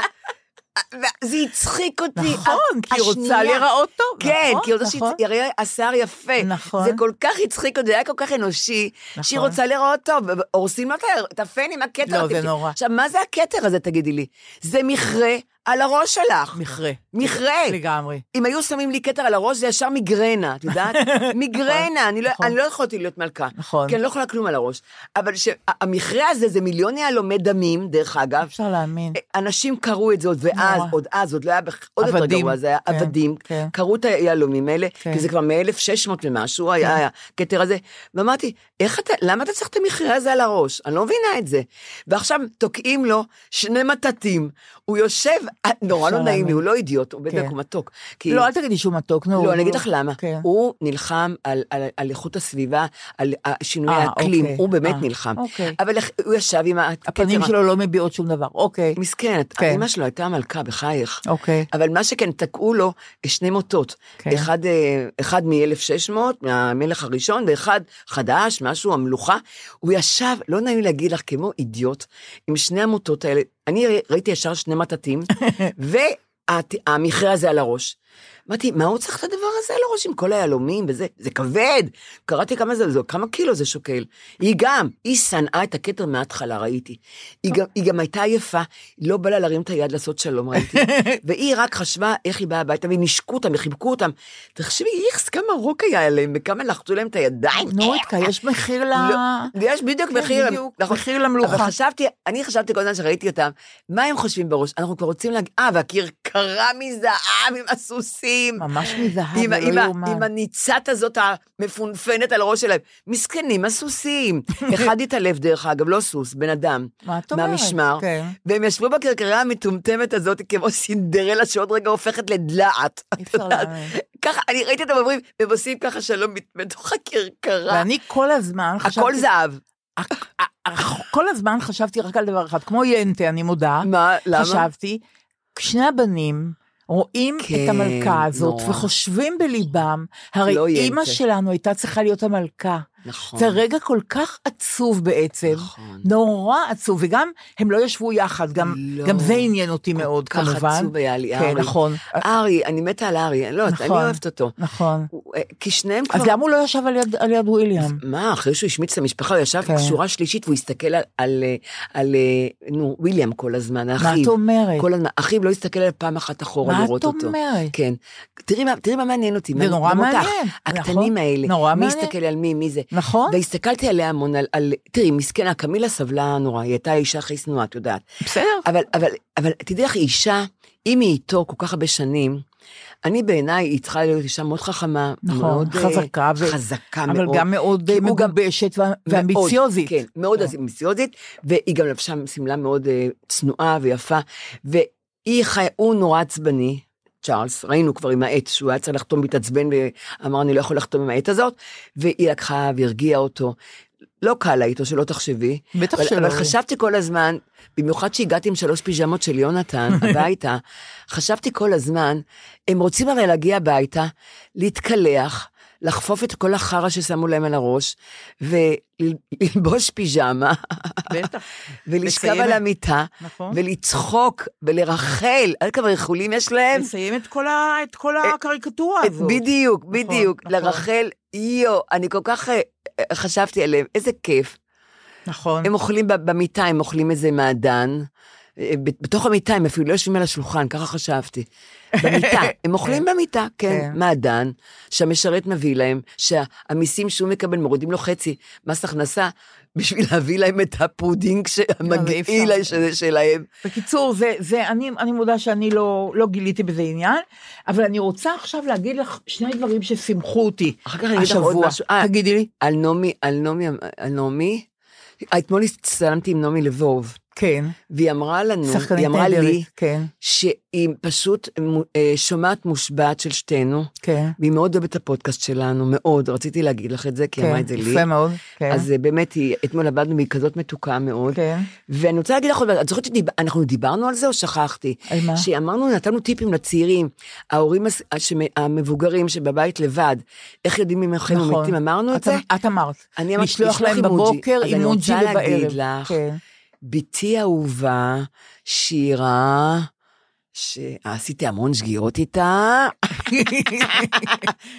זה הצחיק אותי. נכון, כי היא רוצה להיראות טוב. כן, נכון, כי היא רוצה נכון. שיראה השיער יפה. נכון. זה כל כך הצחיק אותי, זה היה כל כך אנושי, שהיא נכון. רוצה להיראות טוב, והורסים לה את הפן עם הכתר. לא, זה. נורא. עכשיו, מה זה הכתר הזה, תגידי לי? זה מכרה על הראש שלך. מכרה. מכרה. לגמרי. אם היו שמים לי כתר על הראש, זה ישר מיגרנה, את יודעת? (laughs) מיגרנה, אני לא- נכון. אני לא יכולתי להיות מלכה. נכון. כי אני לא יכולה כלום על הראש. אבל המכרה הזה זה מיליון יהלומי דמים, דרך אגב. אפשר להאמין. אנשים קראו את זה עוד ואז. עוד אז, עוד לא היה, עוד יותר גרוע, זה היה כן, עבדים, כן. קראו את היהלומים האלה, כן. כי זה כבר מ-1600 ומשהו, היה הכתר הזה, ואמרתי, איך אתה, למה אתה צריך את המכרה הזה על הראש? אני לא מבינה את זה. ועכשיו תוקעים לו שני מטטים, הוא יושב אה, נורא לא נעים לי. הוא לא אידיוט, הוא כן. בדיוק, הוא מתוק. כי- לא, אל תגידי שהוא מתוק, נו. לא, אני אגיד לך למה. כן. הוא נלחם על- על על איכות הסביבה, על אה, שינוי אה, האקלים, אוקיי. הוא באמת נלחם. אוקיי. אבל הוא ישב עם ה... הפנים שלו לא מביעות שום דבר, אוקיי. מסכן, כן. אמא שלו הייתה מלכה, בחייך. אוקיי. אבל מה שכן, תקעו לו שני מוטות. כן. אחד, אחד מ-1600, מהמלך הראשון, ואחד חדש, משהו, המלוכה. הוא ישב, לא נעים להגיד לך, כמו אידיוט, עם שני המוטות האלה. אני ראיתי ישר שני מטטים, (laughs) והמכרה הזה על הראש. אמרתי, מה הוא צריך את הדבר הזה על הראש עם כל היהלומים וזה? זה כבד. קראתי כמה זה, זה, כמה קילו זה שוקל. היא גם, היא שנאה את הכתר מההתחלה, ראיתי. היא גם, היא גם הייתה עייפה, היא לא בא לה להרים את היד לעשות שלום, ראיתי. (laughs) והיא רק חשבה איך היא באה הביתה, והיא נשקו אותם, וחיבקו אותם. תחשבי, איכס, כמה רוק היה עליהם, וכמה לחצו להם את הידיים. נו, איתקה, יש מחיר ל... לא, יש בדיוק כן, מחיר. נכון. מחיר למלוכה. אבל חשבתי, אני חשבתי כל הזמן שראיתי אותם, מה הם חושבים בראש? אנחנו כבר רוצים להגיד, אה, והכרכרה מזהב עם הסוסים. ממש מזהב, עם, זה לא יאומן. עם הניצת הזאת המפונפנת על הראש שלהם. מסכנים, הסוסים. (laughs) אחד התעלף, דרך אגב, לא סוס, בן אדם. מה את אומרת? מהמשמר. כן. והם ישבו בכרכרה המטומטמת הזאת כמו סינדרלה שעוד רגע הופכת לדלעת. אי אפשר? להאמין. ככה, אני ראיתי אותם אומרים, והם עושים ככה שלום בתוך הכרכרה. ואני כל הזמן חשבתי... הכל זהב. כל הזמן חשבתי רק על דבר אחד, כמו ינטה, אני מודה. מה, למה? חשבתי, שני הבנים רואים כן, את המלכה הזאת נורא. וחושבים בליבם, הרי לא אימא. שלנו הייתה צריכה להיות המלכה. נכון. זה רגע כל כך עצוב בעצם, נכון. נורא עצוב, וגם הם לא ישבו יחד, גם, לא. גם זה עניין אותי מאוד כל כך כמובן. עצוב היה לי, כן, ארי. נכון, ארי, אני מתה על ארי, לא, יודעת, אני נכון. אוהבת אותו. נכון. אה, כי שניהם כבר... אז למה הוא לא ישב על יד, על יד וויליאם? מה, אחרי שהוא השמיץ את המשפחה, הוא ישב כן. בשורה שלישית והוא הסתכל על, על, אה, על אה, נו, וויליאם כל הזמן, מה האחיו. את אומרת? כל הזמן, אחיו לא הסתכל עליו פעם אחת אחורה מה לראות את אותו. אומרת? כן. תראי מה, מה מעניין אותי. זה נורא מעניין, הקטנים נכון. האלה. נורא מי מעניין. הסתכל על מי, מי זה. נכון? והסתכלתי עליה המון, על, על... תראי, מסכנה, קמילה סבלה נורא, היא הייתה אישה הכי שנואה, את יודעת. בסדר. אבל, אבל, אבל תדעי לך, אישה, אם היא איתו כל כך הרבה שנים, אני בעיניי, היא צריכה להיות אישה מאוד חכמה, נכון, מאוד אה, חזקה ו- חזקה אבל מאוד. גם מאוד גם- מגובשת מאוד, ואמביציוזית. כן, מאוד כן. אמביציוזית, והיא גם לבשה שמלה מאוד אה, צנועה ויפה, והיא חיה, הוא נורא עצבני. צ'ארלס, ראינו כבר עם העט, שהוא היה צריך לחתום והתעצבן ואמר אני לא יכול לחתום עם העט הזאת, והיא לקחה והרגיעה אותו. לא קל לה איתו, שלא תחשבי. בטח אבל, שלא. אבל חשבתי כל הזמן, במיוחד שהגעתי עם שלוש פיג'מות של יונתן (laughs) הביתה, חשבתי כל הזמן, הם רוצים הרי להגיע הביתה, להתקלח, לחפוף את כל החרא ששמו להם על הראש, וללבוש פיג'מה, בטח. (laughs) ולשכב על המיטה, נכון. ולצחוק, ולרחל, עד כמה ריחולים יש להם? לסיים את כל ה- את כל הקריקטורה את- הזאת. בדיוק, בדיוק, נכון. לרחל, יו, אני כל כך אה, אה, חשבתי עליהם, איזה כיף. נכון. הם אוכלים במיטה, הם אוכלים איזה מעדן. אה, בתוך המיטה, הם אפילו לא יושבים על השולחן, ככה חשבתי. במיטה, (laughs) הם אוכלים במיטה, כן, כן. מעדן, שהמשרת מביא להם, שהמיסים שהוא מקבל, מורידים לו חצי מס הכנסה, בשביל להביא להם את הפודינג המגעיל אי של- שלהם. בקיצור, זה, זה, אני, אני מודה שאני לא, לא גיליתי בזה עניין, אבל אני רוצה עכשיו להגיד לך שני דברים ששימחו אותי אחר כך אני אגיד לך עוד. משהו. אה, תגידי לי. על נעמי, על נעמי, על נעמי, אתמול הצטלמתי עם נעמי לבוב, כן. והיא אמרה לנו, היא אמרה לי, נהדרת. כן, שהיא פשוט אה, שומעת מושבעת של שתינו, כן. והיא מאוד אוהבת את הפודקאסט שלנו, מאוד, רציתי להגיד לך את זה, כי היא אמרה כן, את זה לי. יפה מאוד. כן. אז אה, באמת, היא, אתמול עבדנו והיא כזאת מתוקה מאוד. כן. ואני רוצה להגיד לך את זוכרת שאנחנו דיברנו על זה או שכחתי? על מה? שאמרנו, נתנו טיפים לצעירים, ההורים המבוגרים שבבית לבד, איך יודעים אם הם נכון. מתים, אמרנו את את, זה? את אמרת. אני אמרתי, לשלוח להם אימוג'י. בבוקר אז אני רוצה להגיד ובערב. לך, כן. בתי האהובה, שירה, שעשיתי המון שגיאות איתה, (laughs)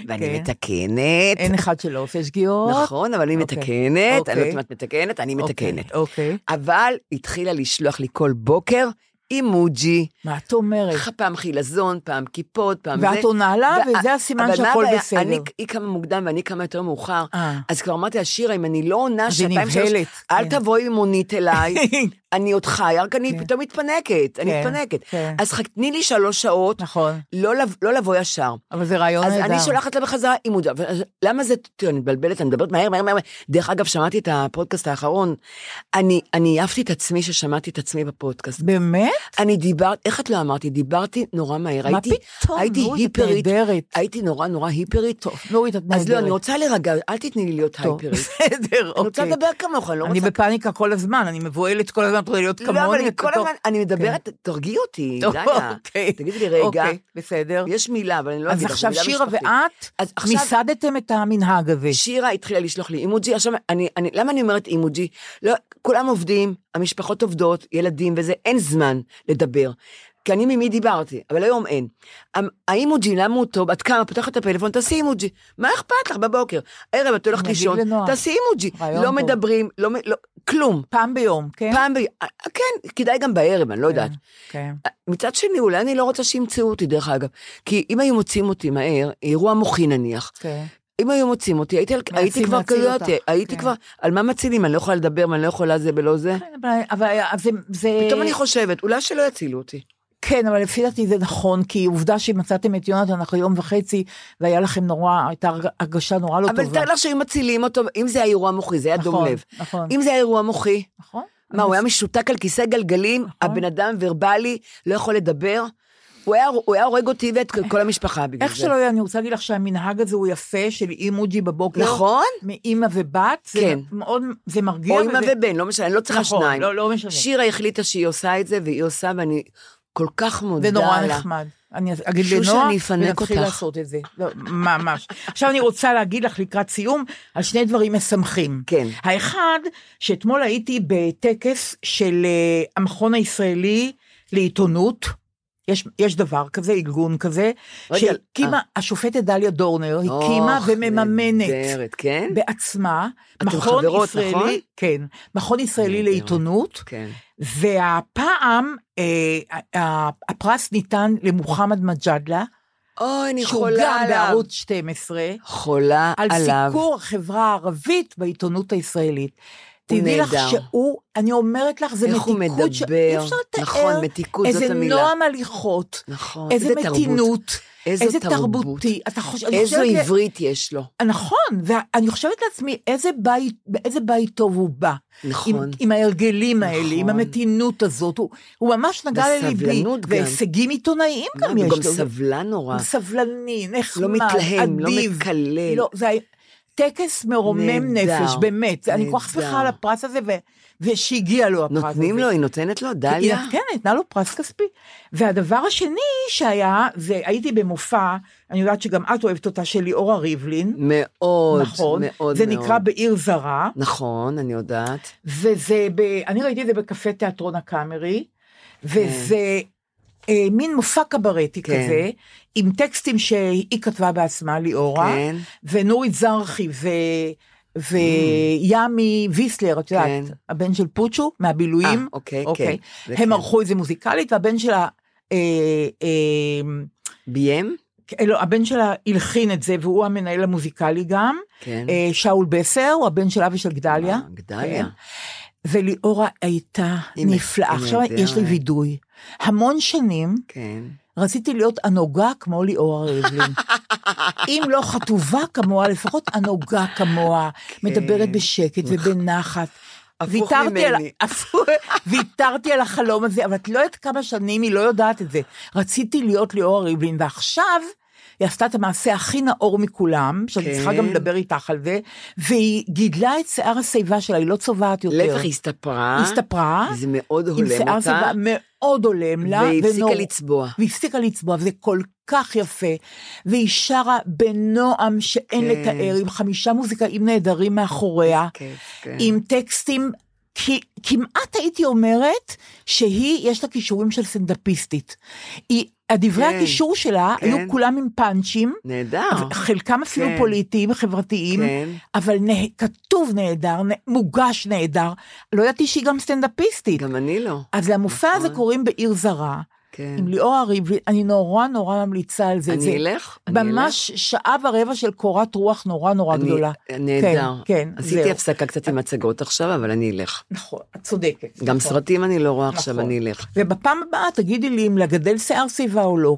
ואני כן. מתקנת. אין אחד שלא עושה שגיאות. נכון, אבל היא אוקיי. מתקנת, אני לא אוקיי. יודעת אם את מתקנת, אני אוקיי, מתקנת. אוקיי. אבל התחילה לשלוח לי כל בוקר אימוג'י, מה את אומרת? פעם חילזון, פעם קיפוד, פעם זה. ואת עונה לה, וה- וזה הסימן שהכל? בסדר. אני, היא קמה מוקדם ואני קמה יותר מאוחר. אה. אז כבר אמרתי לה, שירה, אם אני לא עונה אז היא שעתיים שלוש, נבהלת, אל כן. תבואי עם מונית אליי, (laughs) אני עוד חיה, רק אני כן. פתאום מתפנקת, אני כן, מתפנקת. כן. אז תני לי שלוש שעות, נכון. לא לא לבוא ישר. אבל זה רעיון אז נהדר. אני שולחת לה בחזרה. אבל- אז למה זה, תראי, אני מתבלבלת, אני מדברת מהר, מהר, מהר. דרך אגב, שמעתי את הפודקאסט האחרון, אני אני העפתי את עצמי ששמעתי את עצמי בפודקאסט. באמת? אני דיברת, איך את לא אמרתי? דיברתי נורא מהר. מה הייתי, פתאום? הייתי נורית, היפרית. נהדרת. הייתי נורא נורא היפרית. טוב, נורית, את נהדרת. אז לא, אני רוצה להירגע, אל תתני לי להיות טוב, הייפרית. (laughs) בסדר, אני רוצה אוקיי. לדבר כמוך, אני לא אני רוצה... בפאניקה כל הזמן, אני מבוהלת כל הזמן, את רוצה להיות כמוני. לא, אבל אני כל הזמן, אני מדברת, תרגיעי אותי, (laughs) דליה. אוקיי. תגידי לי רגע, אוקיי, בסדר. יש מילה, אבל אני לא אז אגיד לך, עכשיו מילה שירה. ואת אז עכשיו- מיסדתם את המנהג הזה. שירה התחילה לשלוח לי אימוג'י, עכשיו, למה אני אומרת אימוג'י? לא, כולם עובדים, המשפחות עובדות, ילדים וזה, אין זמן לדבר. כי אני ממי דיברתי, אבל היום אין. המ- האימוג'י, למה הוא טוב? את קמה, פותחת את הפלאפון, תעשי אימוג'י. מה אכפת לך בבוקר? ערב, את הולכת לישון. תעשי אימוג'י. לא טוב. מדברים, לא, לא, כלום. פעם ביום, כן? פעם ב... כן, כדאי גם בערב, אני לא יודעת. כן. מצד שני, אולי אני לא רוצה שימצאו אותי, דרך אגב. כי אם היו מוצאים אותי מהר, אירוע מוחי נניח, כן. אם היו מוצאים אותי, הייתי, מנסים הייתי כבר כזאת, הייתי כן. כבר, על מה מצילים? אני לא יכולה לדבר, ואני לא יכולה זה ולא זה. כן, אבל- אבל זה... זה- פתאום אני חושבת, אולי שלא יצילו אותי. כן, אבל לפי דעתי זה נכון, כי עובדה שמצאתם את יונתן אחרי יום וחצי, והיה לכם נורא, הייתה הרגשה נורא לא אבל טובה. תאר לך שהיו מצילים אותו, אם זה היה אירוע מוחי, זה היה דום נכון, לב. נכון, אם זה היה אירוע מוחי, נכון. מה, הוא היה משותק על כיסא גלגלים, הבן אדם ורבלי, לא יכול לדבר? הוא היה- הוא היה הורג אותי ואת כל המשפחה בגלל איך זה. שלא יהיה, אני רוצה להגיד לך שהמנהג הזה הוא יפה, של אימוג'י בבוקר. נכון? מאימא ובת, זה כן. מאוד, זה מרגיע. או וזה- ובן, לא משנה, אני לא צריכה נכון, שניים. לא, לא משנה. שירה החליטה שהיא עושה את זה, והיא עושה, ואני כל כך מודה זה לה. נורא נחמד. אני אגיד שושה, לנועה, אני אפנק ונתחיל אותך. לעשות את זה. לא, ממש. עכשיו אני רוצה להגיד לך לקראת סיום על שני דברים משמחים. כן. האחד, שאתמול הייתי בטקס של אה, המכון הישראלי לעיתונות. יש, יש דבר כזה, ארגון כזה, רגע, שהקימה, אה. השופטת דליה דורנר, הקימה אוח, ומממנת נהדרת, כן? בעצמה, מכון חברות, ישראלי, נכון? כן, מכון ישראלי נהדר. לעיתונות, כן. והפעם אה, הפרס ניתן למוחמד מג'אדלה, אוי, אני שהוא חולה גם עליו. בערוץ 12, חולה על עליו. סיקור החברה הערבית בעיתונות הישראלית. תדעי לך. שהוא, אני אומרת לך, זה איך הוא מתיקות שאי מדבר. אפשר לתאר. נכון, מתיקות, זאת איזה המילה. נועם הליכות, נכון, איזה תרבות. מתינות, איזו איזה תרבות. תרבותי. אתה חושב, איזו חושבת ל- עברית יש לו. נכון, ואני חושבת לעצמי, איזה בית, באיזה בית טוב הוא בא. נכון. עם, עם ההרגלים האלה, נכון. עם המתינות הזאת, הוא, הוא ממש נגע לליבי. בסבלנות גם. והישגים עיתונאיים גם מה, יש הוא לו. גם סבלן נורא. הוא סבלני, נחמד, לא מתלהם, לא אדיב. מקלל. לא, זה טקס מרומם נהדר, נפש, באמת. אני כל כך. שמחה על הפרס הזה, ו, ושהגיע לו הפרס הזה. נותנים לו, היא נותנת לו, היא דליה? כן, נתנה לו פרס כספי. והדבר השני שהיה, זה הייתי במופע, אני יודעת שגם את אוהבת אותה, של ליאורה ריבלין. מאוד, נכון, מאוד זה מאוד. נקרא בעיר זרה, נכון, אני יודעת. וזה, ב, אני ראיתי את זה בקפה תיאטרון הקאמרי, וזה אה, מין מופע קברטי כן. כזה, עם טקסטים שהיא כתבה בעצמה, ליאורה, כן. ונורית זרחי ו... וימי ויסלר, את יודעת, כן. הבן של פוצ'ו, מהבילויים. אה, אוקיי, כן. זה הם כן. ערכו את זה מוזיקלית, והבן שלה, אה, אה, ביים? לא, הבן שלה הלחין את זה, והוא המנהל המוזיקלי גם. כן. אה, שאול בסר, הוא הבן של אבי של גדליה. אה, גדליה. כן. וליאורה הייתה נפלאה. עכשיו. יש לי וידוי. המון שנים כן. רציתי להיות הנוגה כמו ליאורה ריבלין. (laughs) אם לא חטובה כמוה, לפחות הנוגה כמוה, מדברת בשקט ובנחת. הפוך ויתרתי על, ויתרתי על החלום הזה, אבל את לא יודעת כמה שנים היא לא יודעת את זה. רציתי להיות ליאורה ריבלין, ועכשיו היא עשתה את המעשה הכי נאור מכולם, שאני כן. צריכה גם לדבר איתך על זה, והיא גידלה את שיער השיבה שלה, היא לא צובעת יותר. להפך, היא הסתפרה. הסתפרה, זה מאוד עם הולם שיער אותה. שיבה מאוד הולם לה, והיא הפסיקה ונור- לצבוע. והפסיקה לצבוע, וזה כל כך יפה. והיא שרה בנועם שאין כן. לתאר, עם חמישה מוזיקאים נהדרים מאחוריה, כיף, כן. עם טקסטים, כי, כמעט הייתי אומרת שהיא, יש לה כישורים של סטנדאפיסטית. היא, הדברי כן, הקישור שלה כן. היו כולם עם פאנצ'ים. נהדר. חלקם אפילו כן. פוליטיים, חברתיים, כן. אבל נה, כתוב נהדר, נ, מוגש נהדר. לא ידעתי שהיא גם סטנדאפיסטית. גם אני לא. אז למופע הזה נכון. קוראים בעיר זרה, כן. עם ליאור הריב, אני נורא נורא ממליצה על זה. זה אני אלך? אני ממש שעה ורבע של קורת רוח נורא נורא אני- גדולה. נהדר. כן, כן, עשיתי זהו. הפסקה קצת עם הצגות עכשיו, אבל אני אלך. נכון, את צודקת. גם נכון. סרטים אני לא רואה עכשיו, נכון. אני אלך. ובפעם הבאה תגידי לי אם לגדל שיער שיבה או לא.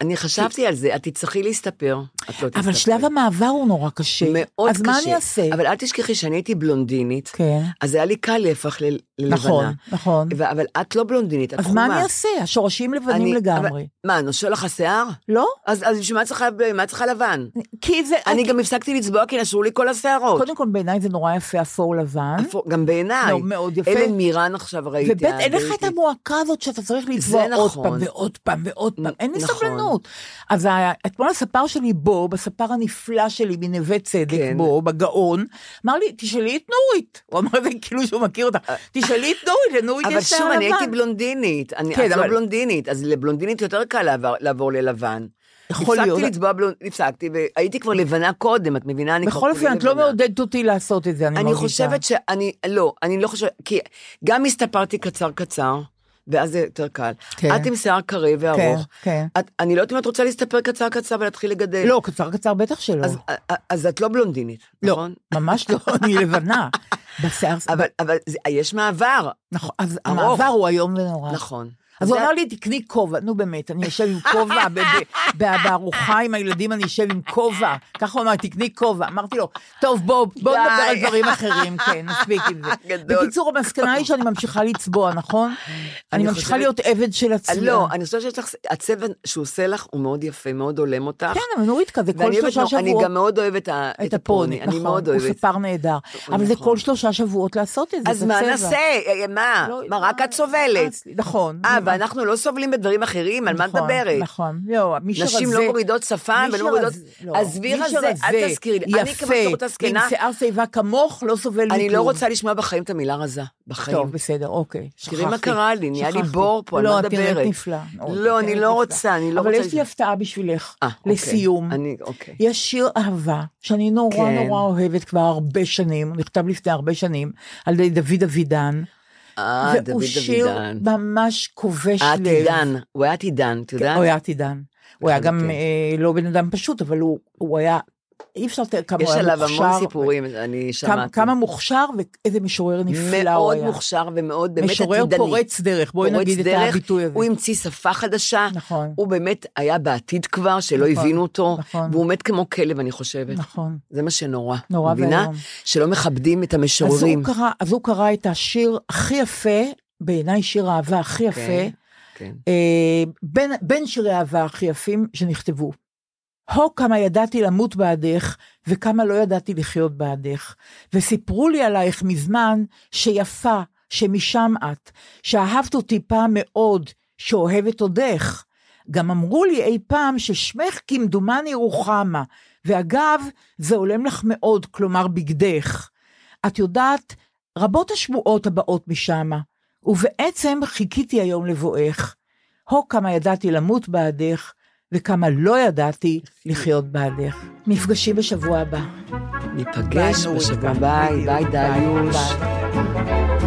אני חשבתי על זה, את תצטרכי להסתפר. את לא אבל. שלב המעבר הוא נורא קשה. מאוד אז קשה. מה אני אעשה? אבל אל תשכחי שאני הייתי בלונדינית, כן, אז היה לי קל להפך ל- ללבנה. נכון, נכון. ו- אבל את לא בלונדינית, את אז חומה. מה אני אעשה? השורשים לבנים אני- לגמרי. אבל- מה, נושא לך השיער? לא? אז אז בשביל מה את צריכה- מה את צריכה לבן? כי זה... אני גם הפסקתי לצבוע כי נשרו לי כל השערות. קודם כל בעיניי זה נורא יפה אפור לבן. אפור- גם בעיניי. לא, מאוד יפה. אלן מירן עכשיו ראיתי. וב' אין לך את. המועקה הזאת שאתה צריך לצבוע עוד נכון. פעם ועוד פעם ועוד פעם, אין לי נכון. סבלנות. אז אתמול הספר שלי בו, בספר הנפלא שלי מנווה צדק כן. בו, בגאון, אמר לי, תשאלי את נורית. הוא אמר את זה כאילו שהוא מכיר אותה. תשאלי את נורית, לנורית אבל יש שיער שוב, לבן. אני הייתי בלונדינית. אני כן, לא אבל- בלונדינית, אז לבלונדינית יותר קל לעבור- לעבור ללבן. יכול להיות. הפסקתי לצבוע בלונדינית, הפסקתי, והייתי כבר לבנה קודם, את מבינה? אני בכל אופן, את לא. מעודדת אותי לעשות את זה, אני אני מרגישה. חושבת שאני, לא, אני לא חושבת, כי גם הסתפרתי קצר קצר, ואז זה יותר קל. כן. את עם שיער כן, וארוך. כן. את- אני לא יודעת אם את רוצה להסתפר קצר קצר ולהתחיל לגדל. לא, קצר קצר בטח שלא. אז- אז את לא בלונדינית, לא, נכון? ממש לא, אני לבנה. (laughs) בשיער... אבל אבל יש מעבר, נכון, אז ארוך. המעבר הוא איום ונורא. נכון. אז הוא אמר לי, תקני כובע, נו באמת, אני אשב עם כובע, בארוחה עם הילדים אני אשב עם כובע. ככה הוא אמר, תקני כובע. אמרתי לו, טוב, בוא, בוא. נדבר על דברים אחרים, (laughs) כן, מספיק עם זה. בקיצור, המסקנה היא שאני ממשיכה לצבוע, נכון? אני ממשיכה להיות עבד של הצבע. לא, אני חושבת שיש לך, הצבע שהוא עושה לך הוא מאוד יפה, מאוד הולם אותך. כן, אבל נורית כזה, כל שלושה נורא- אני שבועות. גם מאוד אוהבת את הפוני, אני מאוד נכון, הוא אוהבת. ספר נהדר. אבל זה נכון. כל שלושה שבועות לעשות את זה, אז מה. נעשה? אה, מה? לא, מה, רק את סובלת? נכון. אה, ואנחנו לא סובלים בדברים אחרים? על מה את נכון, מדברת? נכון, לא, מי שרזה... נשים לא מורידות שפם מי ולא מורידות... לא, עזבי רזה, אל תזכירי לי. אני כמסורת הזקנה, עם שיער שיבה כמוך, לא סובל מכלום. אני לא רוצה לשמוע בחיים את המילה רזה. בחיים. טוב, בסדר, אוקיי. תראי מה קרה לי, נהיה לי. בור פה, אני לא לא, את נראית מדברת. נפלא. מאוד, לא, את אני נראית לא נפלא. רוצה, אני לא רוצה... אבל יש לי הפתעה בשבילך, אה, אוקיי. לסיום. אני, אוקיי. יש שיר אהבה שאני נורא כן. נורא אוהבת כבר הרבה שנים, נכתב לפני הרבה שנים, על ידי דוד אבידן. אה, דוד והוא שיר. ממש כובש לב. העתידן, הוא היה עתידן, את יודעת? הוא היה עתידן. הוא היה גם. אה, לא בן אדם פשוט, אבל הוא היה, אי אפשר לתאר כמה יש הוא היה עליו מוכשר. המון סיפורים, אני כמה, שמעתי. כמה מוכשר ואיזה משורר נפלא הוא מאוד היה. מוכשר ומאוד באמת עתידני. משורר פורץ דרך, בואי פורץ נגיד את דרך, הביטוי הזה. הוא המציא שפה חדשה, נכון. הוא באמת היה בעתיד כבר, שלא נכון, הבינו אותו, נכון. והוא מת כמו כלב, אני חושבת. נכון. זה מה שנורא. נורא מבינה? ואיום. שלא מכבדים את אז המשוררים. הוא, קרא, אז הוא קרא את השיר הכי יפה, בעיניי שיר האהבה הכי יפה, כן, כן. אה, בין, בין שירי האהבה הכי יפים שנכתבו. הו כמה ידעתי למות בעדך, וכמה לא ידעתי לחיות בעדך. וסיפרו לי עלייך מזמן, שיפה, שמשם את, שאהבת אותי פעם מאוד, שאוהבת עודך. גם אמרו לי אי פעם ששמך כמדומני רוחמה, ואגב, זה הולם לך מאוד, כלומר בגדך. את יודעת, רבות השמועות הבאות משמה, ובעצם חיכיתי היום לבואך. הו כמה ידעתי למות בעדך, וכמה לא ידעתי לחיות בעדך. נפגשים בשבוע הבא. ניפגש בשבוע, ביי, ביי, ביי ביי, דליוש. ביי.